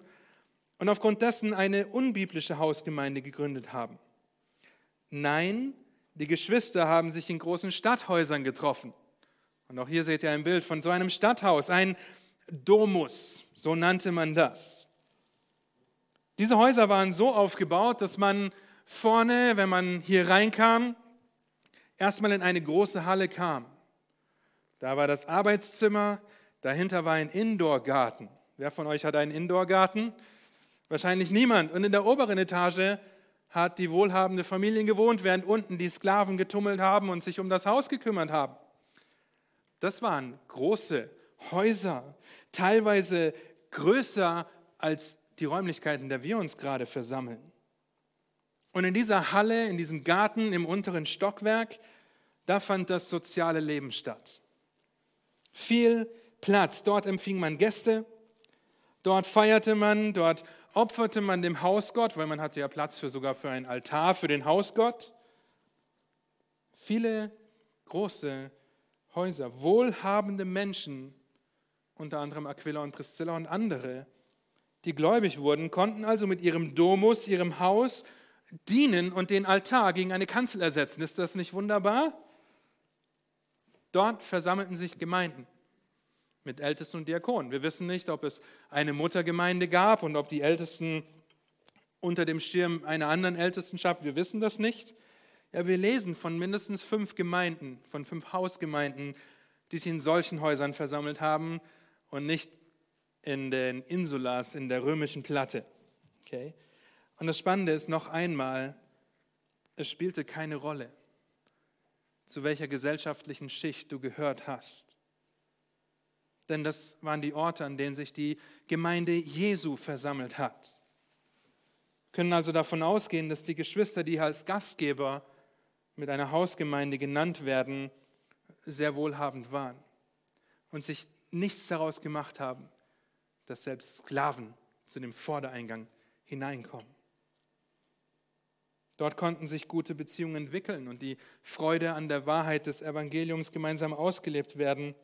Und aufgrund dessen eine unbiblische Hausgemeinde gegründet haben. Nein, die Geschwister haben sich in großen Stadthäusern getroffen. Und auch hier seht ihr ein Bild von so einem Stadthaus, ein Domus, so nannte man das. Diese Häuser waren so aufgebaut, dass man vorne, wenn man hier reinkam, erstmal in eine große Halle kam. Da war das Arbeitszimmer, dahinter war ein Indoor-Garten. Wer von euch hat einen Indoor-Garten? Wahrscheinlich niemand. Und in der oberen Etage hat die wohlhabende Familie gewohnt, während unten die Sklaven getummelt haben und sich um das Haus gekümmert haben. Das waren große Häuser, teilweise größer als die Räumlichkeiten, in der wir uns gerade versammeln. Und in dieser Halle, in diesem Garten im unteren Stockwerk, da fand das soziale Leben statt. Viel Platz. Dort empfing man Gäste, dort feierte man, dort opferte man dem Hausgott, weil man hatte ja Platz für sogar für einen Altar für den Hausgott. Viele große Häuser, wohlhabende Menschen, unter anderem Aquila und Priscilla und andere, die gläubig wurden, konnten also mit ihrem Domus, ihrem Haus dienen und den Altar gegen eine Kanzel ersetzen. Ist das nicht wunderbar? Dort versammelten sich Gemeinden mit Ältesten und Diakonen. Wir wissen nicht, ob es eine Muttergemeinde gab und ob die Ältesten unter dem Schirm einer anderen Ältestenschaft, wir wissen das nicht. Ja, wir lesen von mindestens fünf Gemeinden, von fünf Hausgemeinden, die sich in solchen Häusern versammelt haben und nicht in den Insulas in der römischen Platte. Okay? Und das Spannende ist noch einmal, es spielte keine Rolle, zu welcher gesellschaftlichen Schicht du gehört hast. Denn das waren die Orte, an denen sich die Gemeinde Jesu versammelt hat. Wir können also davon ausgehen, dass die Geschwister, die als Gastgeber mit einer Hausgemeinde genannt werden, sehr wohlhabend waren und sich nichts daraus gemacht haben, dass selbst Sklaven zu dem Vordereingang hineinkommen. Dort konnten sich gute Beziehungen entwickeln und die Freude an der Wahrheit des Evangeliums gemeinsam ausgelebt werden,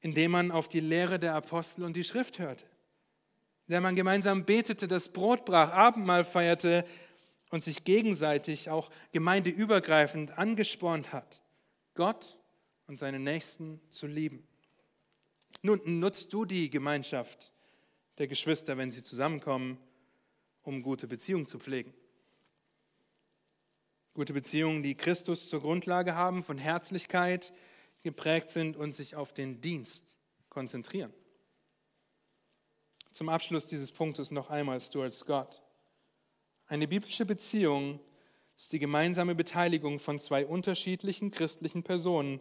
indem man auf die Lehre der Apostel und die Schrift hörte, indem man gemeinsam betete, das Brot brach, Abendmahl feierte und sich gegenseitig auch gemeindeübergreifend angespornt hat, Gott und seine Nächsten zu lieben. Nun nutzt du die Gemeinschaft der Geschwister, wenn sie zusammenkommen, um gute Beziehungen zu pflegen. Gute Beziehungen, die Christus zur Grundlage haben, von Herzlichkeit geprägt sind und sich auf den Dienst konzentrieren. Zum Abschluss dieses Punktes noch einmal Stuart Scott. Eine biblische Beziehung ist die gemeinsame Beteiligung von zwei unterschiedlichen christlichen Personen,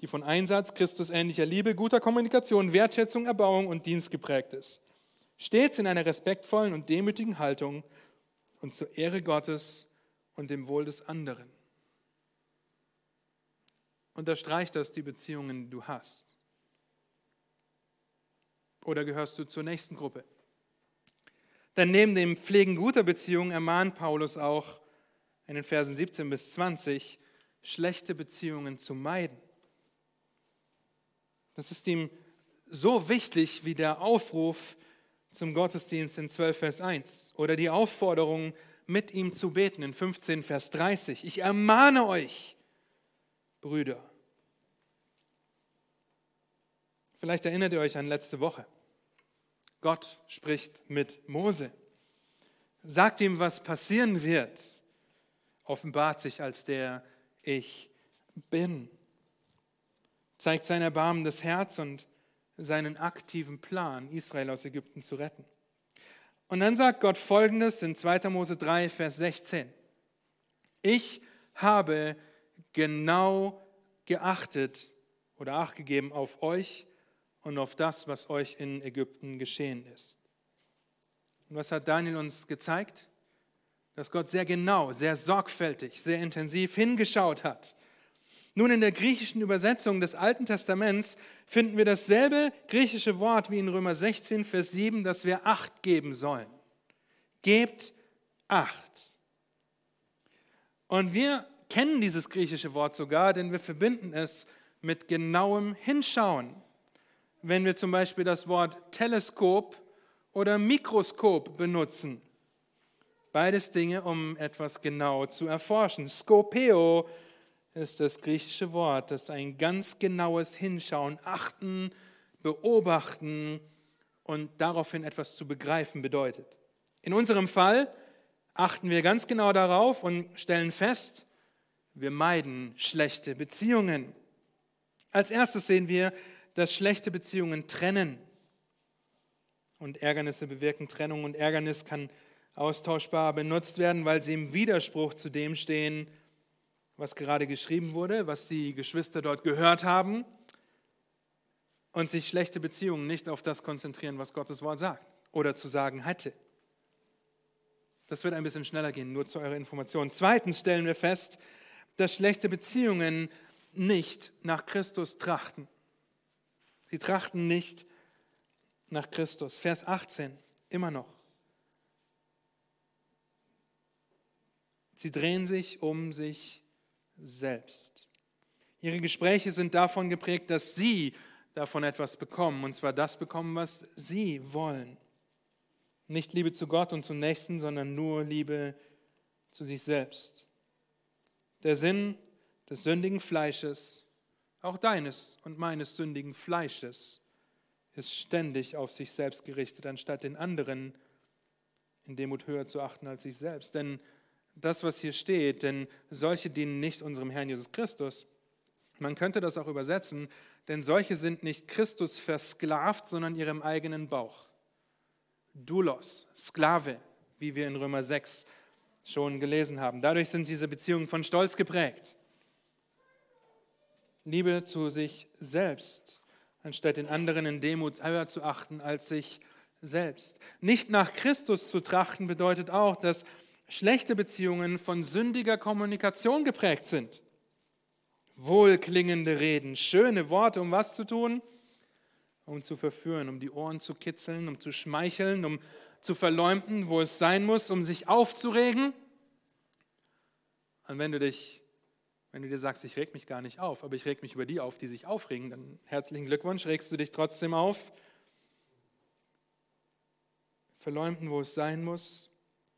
die von Einsatz, Christusähnlicher Liebe, guter Kommunikation, Wertschätzung, Erbauung und Dienst geprägt ist. Stets in einer respektvollen und demütigen Haltung und zur Ehre Gottes und dem Wohl des anderen. Unterstreich das die Beziehungen, die du hast. Oder gehörst du zur nächsten Gruppe? Denn neben dem Pflegen guter Beziehungen ermahnt Paulus auch in den Versen 17 bis 20, schlechte Beziehungen zu meiden. Das ist ihm so wichtig wie der Aufruf zum Gottesdienst in 12 Vers 1 oder die Aufforderung, mit ihm zu beten in 15 Vers 30. Ich ermahne euch, Brüder. Vielleicht erinnert ihr euch an letzte Woche. Gott spricht mit Mose, sagt ihm, was passieren wird, offenbart sich als der Ich bin, zeigt sein erbarmendes Herz und seinen aktiven Plan, Israel aus Ägypten zu retten. Und dann sagt Gott folgendes in 2. Mose 3, Vers 16. Ich habe genau geachtet oder acht gegeben auf euch und auf das, was euch in Ägypten geschehen ist. Und was hat Daniel uns gezeigt? Dass Gott sehr genau, sehr sorgfältig, sehr intensiv hingeschaut hat. Nun, in der griechischen Übersetzung des Alten Testaments finden wir dasselbe griechische Wort wie in Römer 16, Vers 7, dass wir Acht geben sollen. Gebt Acht. Und wir kennen dieses griechische Wort sogar, denn wir verbinden es mit genauem Hinschauen wenn wir zum Beispiel das Wort Teleskop oder Mikroskop benutzen. Beides Dinge, um etwas genau zu erforschen. Skopeo ist das griechische Wort, das ein ganz genaues Hinschauen, Achten, Beobachten und daraufhin etwas zu begreifen bedeutet. In unserem Fall achten wir ganz genau darauf und stellen fest, wir meiden schlechte Beziehungen. Als erstes sehen wir, dass schlechte Beziehungen trennen. Und Ärgernisse bewirken Trennung und Ärgernis kann austauschbar benutzt werden, weil sie im Widerspruch zu dem stehen, was gerade geschrieben wurde, was die Geschwister dort gehört haben und sich schlechte Beziehungen nicht auf das konzentrieren, was Gottes Wort sagt oder zu sagen hatte. Das wird ein bisschen schneller gehen, nur zu eurer Information. Zweitens stellen wir fest, dass schlechte Beziehungen nicht nach Christus trachten. Sie trachten nicht nach Christus. Vers 18, immer noch. Sie drehen sich um sich selbst. Ihre Gespräche sind davon geprägt, dass sie davon etwas bekommen, und zwar das bekommen, was sie wollen. Nicht Liebe zu Gott und zum Nächsten, sondern nur Liebe zu sich selbst. Der Sinn des sündigen Fleisches auch deines und meines sündigen Fleisches, ist ständig auf sich selbst gerichtet, anstatt den anderen in Demut höher zu achten als sich selbst. Denn das, was hier steht, denn solche dienen nicht unserem Herrn Jesus Christus. Man könnte das auch übersetzen, denn solche sind nicht Christus versklavt, sondern ihrem eigenen Bauch. Doulos, Sklave, wie wir in Römer 6 schon gelesen haben. Dadurch sind diese Beziehungen von Stolz geprägt. Liebe zu sich selbst, anstatt den anderen in Demut höher zu achten als sich selbst. Nicht nach Christus zu trachten bedeutet auch, dass schlechte Beziehungen von sündiger Kommunikation geprägt sind. Wohlklingende Reden, schöne Worte, um was zu tun? Um zu verführen, um die Ohren zu kitzeln, um zu schmeicheln, um zu verleumden, wo es sein muss, um sich aufzuregen. Und wenn du dich wenn du dir sagst, ich reg mich gar nicht auf, aber ich reg mich über die auf, die sich aufregen, dann herzlichen Glückwunsch, regst du dich trotzdem auf. Verleumden, wo es sein muss,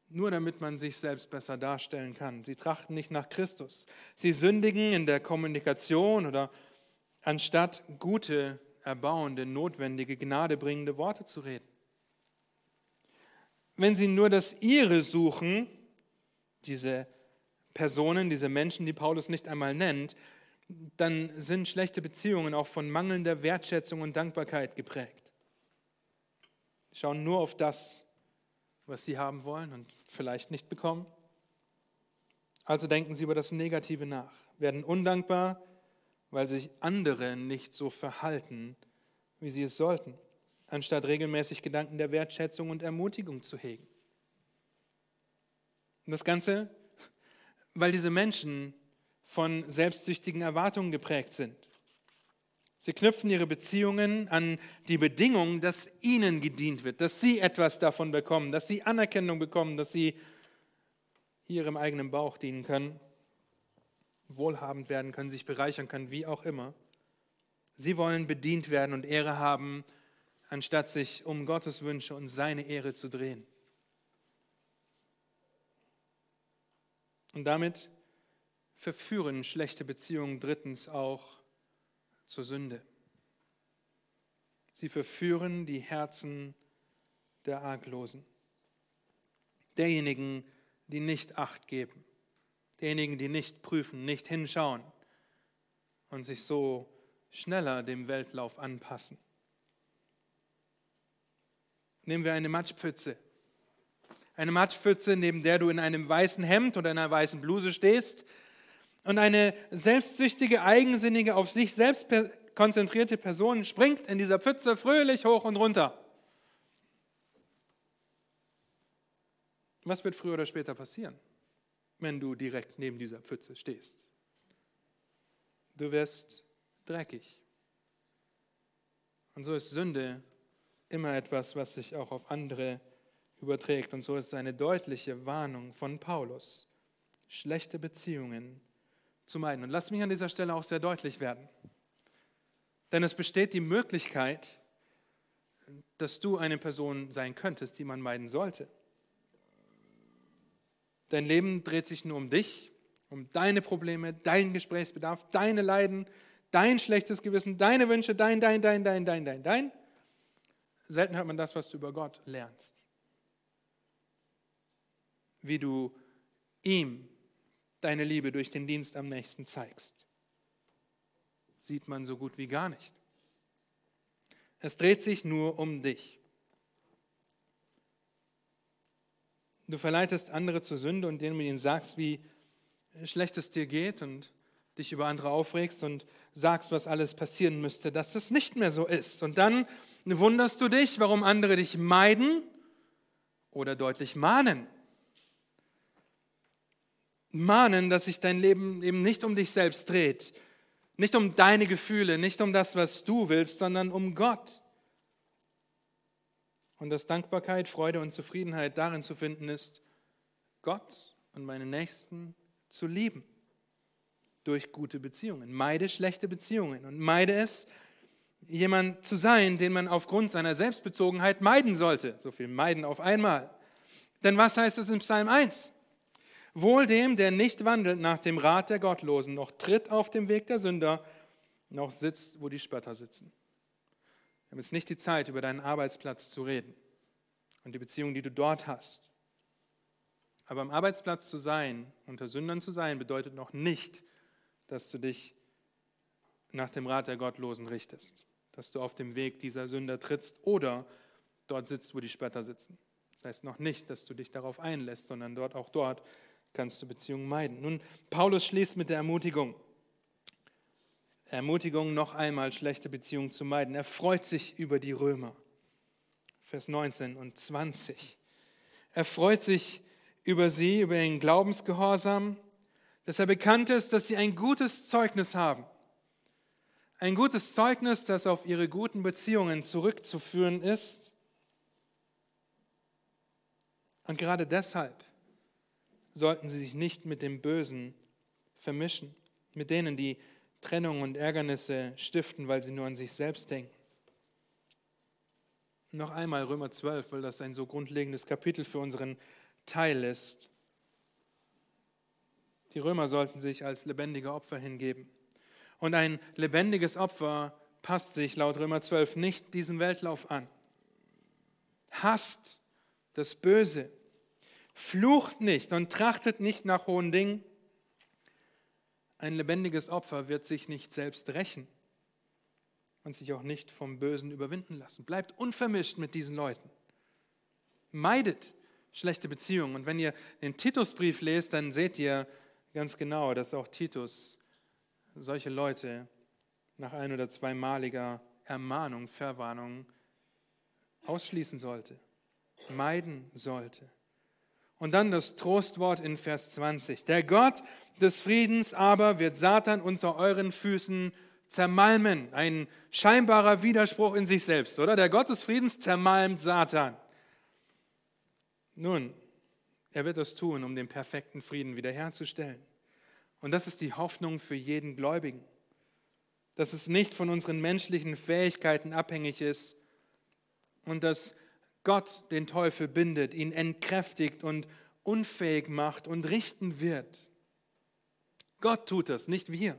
nur damit man sich selbst besser darstellen kann. Sie trachten nicht nach Christus. Sie sündigen in der Kommunikation oder anstatt gute, erbauende, notwendige, gnadebringende Worte zu reden. Wenn sie nur das ihre suchen, diese Personen, diese Menschen, die Paulus nicht einmal nennt, dann sind schlechte Beziehungen auch von mangelnder Wertschätzung und Dankbarkeit geprägt. Sie schauen nur auf das, was sie haben wollen und vielleicht nicht bekommen. Also denken sie über das Negative nach, werden undankbar, weil sich andere nicht so verhalten, wie sie es sollten, anstatt regelmäßig Gedanken der Wertschätzung und Ermutigung zu hegen. Und das Ganze, weil diese Menschen von selbstsüchtigen Erwartungen geprägt sind. Sie knüpfen ihre Beziehungen an die Bedingung, dass ihnen gedient wird, dass sie etwas davon bekommen, dass sie Anerkennung bekommen, dass sie ihrem eigenen Bauch dienen können, wohlhabend werden können, sich bereichern können, wie auch immer. Sie wollen bedient werden und Ehre haben, anstatt sich um Gottes Wünsche und seine Ehre zu drehen. Und damit verführen schlechte Beziehungen drittens auch zur Sünde. Sie verführen die Herzen der Arglosen, derjenigen, die nicht acht geben, derjenigen, die nicht prüfen, nicht hinschauen und sich so schneller dem Weltlauf anpassen. Nehmen wir eine Matschpfütze. Eine Matschpfütze, neben der du in einem weißen Hemd oder einer weißen Bluse stehst und eine selbstsüchtige, eigensinnige, auf sich selbst konzentrierte Person springt in dieser Pfütze fröhlich hoch und runter. Was wird früher oder später passieren, wenn du direkt neben dieser Pfütze stehst? Du wirst dreckig. Und so ist Sünde immer etwas, was sich auch auf andere überträgt. Und so ist es eine deutliche Warnung von Paulus, schlechte Beziehungen zu meiden. Und lass mich an dieser Stelle auch sehr deutlich werden. Denn es besteht die Möglichkeit, dass du eine Person sein könntest, die man meiden sollte. Dein Leben dreht sich nur um dich, um deine Probleme, deinen Gesprächsbedarf, deine Leiden, dein schlechtes Gewissen, deine Wünsche, dein, dein, dein, dein, dein, dein, dein. Selten hört man das, was du über Gott lernst. Wie du ihm deine Liebe durch den Dienst am nächsten zeigst. Sieht man so gut wie gar nicht. Es dreht sich nur um dich. Du verleitest andere zur Sünde und denen du ihnen sagst, wie schlecht es dir geht und dich über andere aufregst und sagst, was alles passieren müsste, dass es nicht mehr so ist. Und dann wunderst du dich, warum andere dich meiden oder deutlich mahnen. Mahnen, dass sich dein Leben eben nicht um dich selbst dreht, nicht um deine Gefühle, nicht um das, was du willst, sondern um Gott und dass Dankbarkeit, Freude und Zufriedenheit darin zu finden ist, Gott und meine Nächsten zu lieben durch gute Beziehungen. Meide schlechte Beziehungen und meide es, jemand zu sein, den man aufgrund seiner Selbstbezogenheit meiden sollte. So viel meiden auf einmal. Denn was heißt es in Psalm 1? Wohl dem, der nicht wandelt nach dem Rat der Gottlosen, noch tritt auf dem Weg der Sünder, noch sitzt, wo die Spötter sitzen. Wir haben jetzt nicht die Zeit, über deinen Arbeitsplatz zu reden und die Beziehung, die du dort hast. Aber am Arbeitsplatz zu sein, unter Sündern zu sein, bedeutet noch nicht, dass du dich nach dem Rat der Gottlosen richtest, dass du auf dem Weg dieser Sünder trittst oder dort sitzt, wo die Spötter sitzen. Das heißt noch nicht, dass du dich darauf einlässt, sondern dort auch dort kannst du Beziehungen meiden. Nun, Paulus schließt mit der Ermutigung. Ermutigung, noch einmal schlechte Beziehungen zu meiden. Er freut sich über die Römer. Vers 19 und 20. Er freut sich über sie, über ihren Glaubensgehorsam, dass er bekannt ist, dass sie ein gutes Zeugnis haben. Ein gutes Zeugnis, das auf ihre guten Beziehungen zurückzuführen ist. Und gerade deshalb sollten sie sich nicht mit dem Bösen vermischen, mit denen, die Trennung und Ärgernisse stiften, weil sie nur an sich selbst denken. Noch einmal Römer 12, weil das ein so grundlegendes Kapitel für unseren Teil ist. Die Römer sollten sich als lebendige Opfer hingeben. Und ein lebendiges Opfer passt sich laut Römer 12 nicht diesem Weltlauf an. Hasst das Böse, flucht nicht und trachtet nicht nach hohen Dingen, Ein lebendiges Opfer wird sich nicht selbst rächen und sich auch nicht vom Bösen überwinden lassen. Bleibt unvermischt mit diesen Leuten. Meidet schlechte Beziehungen. Und wenn ihr den Titusbrief lest, dann seht ihr ganz genau, dass auch Titus solche Leute nach ein- oder zweimaliger Ermahnung, Verwarnung ausschließen sollte, meiden sollte. Und dann das Trostwort in Vers 20. Der Gott des Friedens aber wird Satan unter euren Füßen zermalmen. Ein scheinbarer Widerspruch in sich selbst, oder? Der Gott des Friedens zermalmt Satan. Nun, er wird das tun, um den perfekten Frieden wiederherzustellen. Und das ist die Hoffnung für jeden Gläubigen, dass es nicht von unseren menschlichen Fähigkeiten abhängig ist und dass Gott den Teufel bindet, ihn entkräftigt und unfähig macht und richten wird. Gott tut das, nicht wir.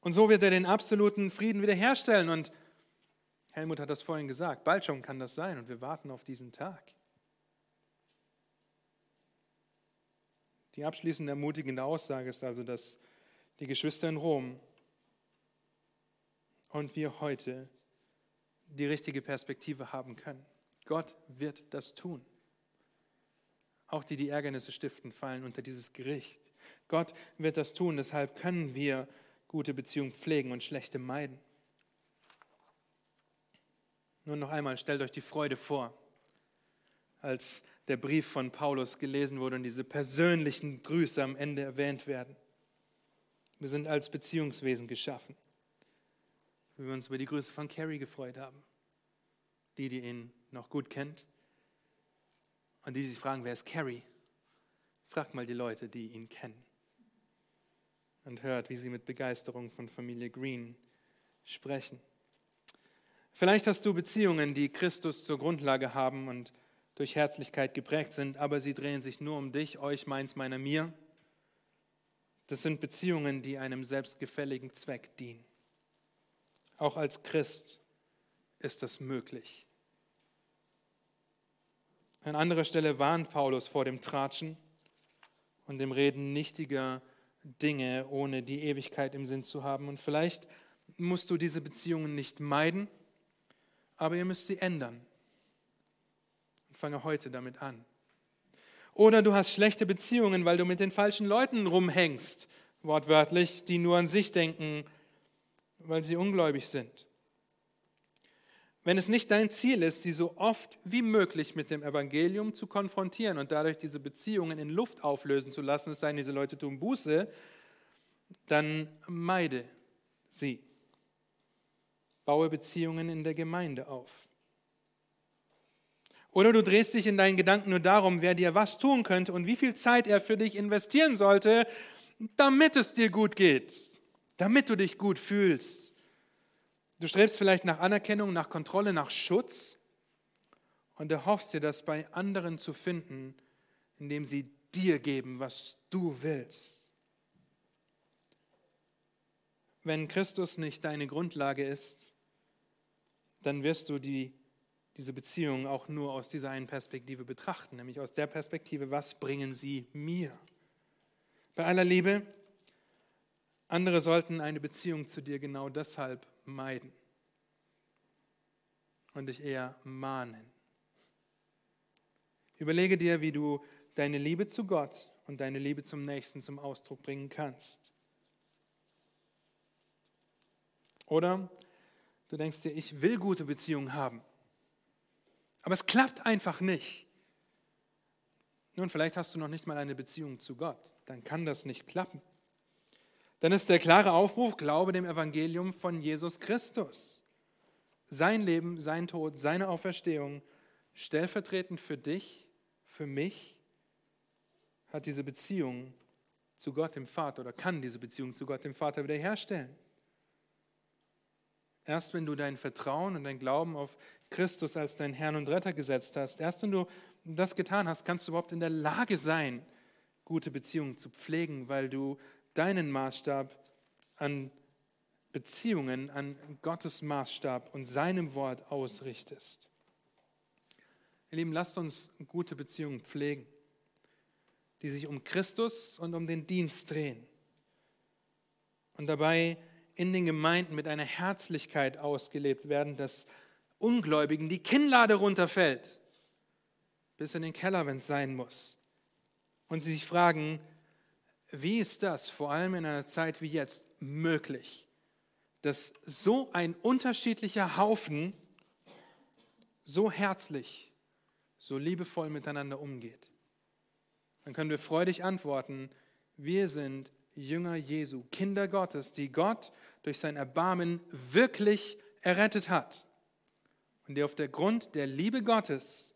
Und so wird er den absoluten Frieden wiederherstellen. Und Helmut hat das vorhin gesagt, bald schon kann das sein und wir warten auf diesen Tag. Die abschließende ermutigende Aussage ist also, dass die Geschwister in Rom und wir heute die richtige Perspektive haben können. Gott wird das tun. Auch die, die Ärgernisse stiften, fallen unter dieses Gericht. Gott wird das tun, deshalb können wir gute Beziehungen pflegen und schlechte meiden. Nun noch einmal, stellt euch die Freude vor, als der Brief von Paulus gelesen wurde und diese persönlichen Grüße am Ende erwähnt werden. Wir sind als Beziehungswesen geschaffen wie wir uns über die Grüße von Carrie gefreut haben. Die, die ihn noch gut kennt. Und die, die sich fragen, wer ist Carrie? Fragt mal die Leute, die ihn kennen. Und hört, wie sie mit Begeisterung von Familie Green sprechen. Vielleicht hast du Beziehungen, die Christus zur Grundlage haben und durch Herzlichkeit geprägt sind, aber sie drehen sich nur um dich, euch, meins, meiner, mir. Das sind Beziehungen, die einem selbstgefälligen Zweck dienen. Auch als Christ ist das möglich. An anderer Stelle warnt Paulus vor dem Tratschen und dem Reden nichtiger Dinge, ohne die Ewigkeit im Sinn zu haben. Und vielleicht musst du diese Beziehungen nicht meiden, aber ihr müsst sie ändern. Und fange heute damit an. Oder du hast schlechte Beziehungen, weil du mit den falschen Leuten rumhängst, wortwörtlich, die nur an sich denken, weil sie ungläubig sind. Wenn es nicht dein Ziel ist, sie so oft wie möglich mit dem Evangelium zu konfrontieren und dadurch diese Beziehungen in Luft auflösen zu lassen, es sei denn, diese Leute tun Buße, dann meide sie. Baue Beziehungen in der Gemeinde auf. Oder du drehst dich in deinen Gedanken nur darum, wer dir was tun könnte und wie viel Zeit er für dich investieren sollte, damit es dir gut geht damit du dich gut fühlst. Du strebst vielleicht nach Anerkennung, nach Kontrolle, nach Schutz und erhoffst dir, das bei anderen zu finden, indem sie dir geben, was du willst. Wenn Christus nicht deine Grundlage ist, dann wirst du die, diese Beziehung auch nur aus dieser einen Perspektive betrachten, nämlich aus der Perspektive, was bringen sie mir? Bei aller Liebe, andere sollten eine Beziehung zu dir genau deshalb meiden und dich eher mahnen. Überlege dir, wie du deine Liebe zu Gott und deine Liebe zum Nächsten zum Ausdruck bringen kannst. Oder du denkst dir, ich will gute Beziehungen haben, aber es klappt einfach nicht. Nun, vielleicht hast du noch nicht mal eine Beziehung zu Gott, dann kann das nicht klappen dann ist der klare Aufruf, glaube dem Evangelium von Jesus Christus. Sein Leben, sein Tod, seine Auferstehung, stellvertretend für dich, für mich, hat diese Beziehung zu Gott dem Vater oder kann diese Beziehung zu Gott dem Vater wiederherstellen. Erst wenn du dein Vertrauen und dein Glauben auf Christus als dein Herrn und Retter gesetzt hast, erst wenn du das getan hast, kannst du überhaupt in der Lage sein, gute Beziehungen zu pflegen, weil du deinen Maßstab an Beziehungen, an Gottes Maßstab und seinem Wort ausrichtest. Ihr Lieben, lasst uns gute Beziehungen pflegen. die sich um Christus und um den Dienst drehen. Und dabei in den Gemeinden mit einer Herzlichkeit ausgelebt werden, dass Ungläubigen die Kinnlade runterfällt, bis in den Keller, wenn es sein muss. Und sie sich fragen, wie ist das vor allem in einer Zeit wie jetzt möglich, dass so ein unterschiedlicher Haufen so herzlich, so liebevoll miteinander umgeht? Dann können wir freudig antworten, wir sind Jünger Jesu, Kinder Gottes, die Gott durch sein Erbarmen wirklich errettet hat und die auf der Grund der Liebe Gottes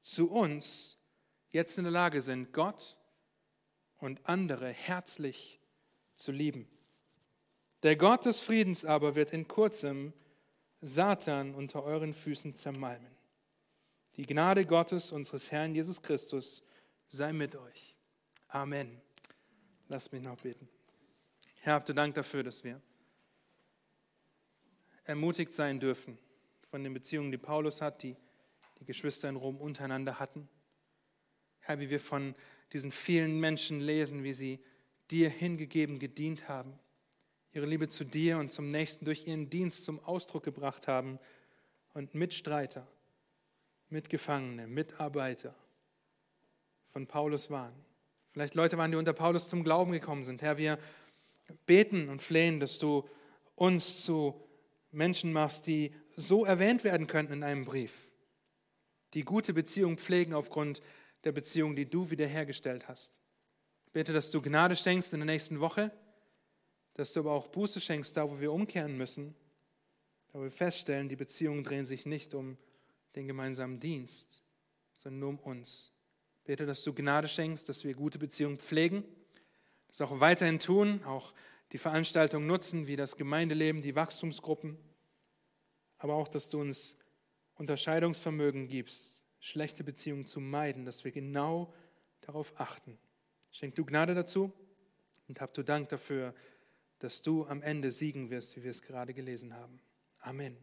zu uns jetzt in der Lage sind, Gott und andere herzlich zu lieben. Der Gott des Friedens aber wird in kurzem Satan unter euren Füßen zermalmen. Die Gnade Gottes, unseres Herrn Jesus Christus, sei mit euch. Amen. Lasst mich noch beten. Herr, habt ihr Dank dafür, dass wir ermutigt sein dürfen von den Beziehungen, die Paulus hat, die die Geschwister in Rom untereinander hatten. Herr, wie wir von diesen vielen Menschen lesen, wie sie dir hingegeben gedient haben, ihre Liebe zu dir und zum Nächsten durch ihren Dienst zum Ausdruck gebracht haben und Mitstreiter, Mitgefangene, Mitarbeiter von Paulus waren. Vielleicht Leute waren, die unter Paulus zum Glauben gekommen sind. Herr, wir beten und flehen, dass du uns zu Menschen machst, die so erwähnt werden könnten in einem Brief, die gute Beziehungen pflegen aufgrund der Beziehung, die du wiederhergestellt hast. Ich bete, dass du Gnade schenkst in der nächsten Woche, dass du aber auch Buße schenkst, da wo wir umkehren müssen, da wo wir feststellen, die Beziehungen drehen sich nicht um den gemeinsamen Dienst, sondern nur um uns. Ich bete, dass du Gnade schenkst, dass wir gute Beziehungen pflegen, das auch weiterhin tun, auch die Veranstaltungen nutzen, wie das Gemeindeleben, die Wachstumsgruppen, aber auch, dass du uns Unterscheidungsvermögen gibst, schlechte Beziehungen zu meiden, dass wir genau darauf achten. Schenk du Gnade dazu und hab du Dank dafür, dass du am Ende siegen wirst, wie wir es gerade gelesen haben. Amen.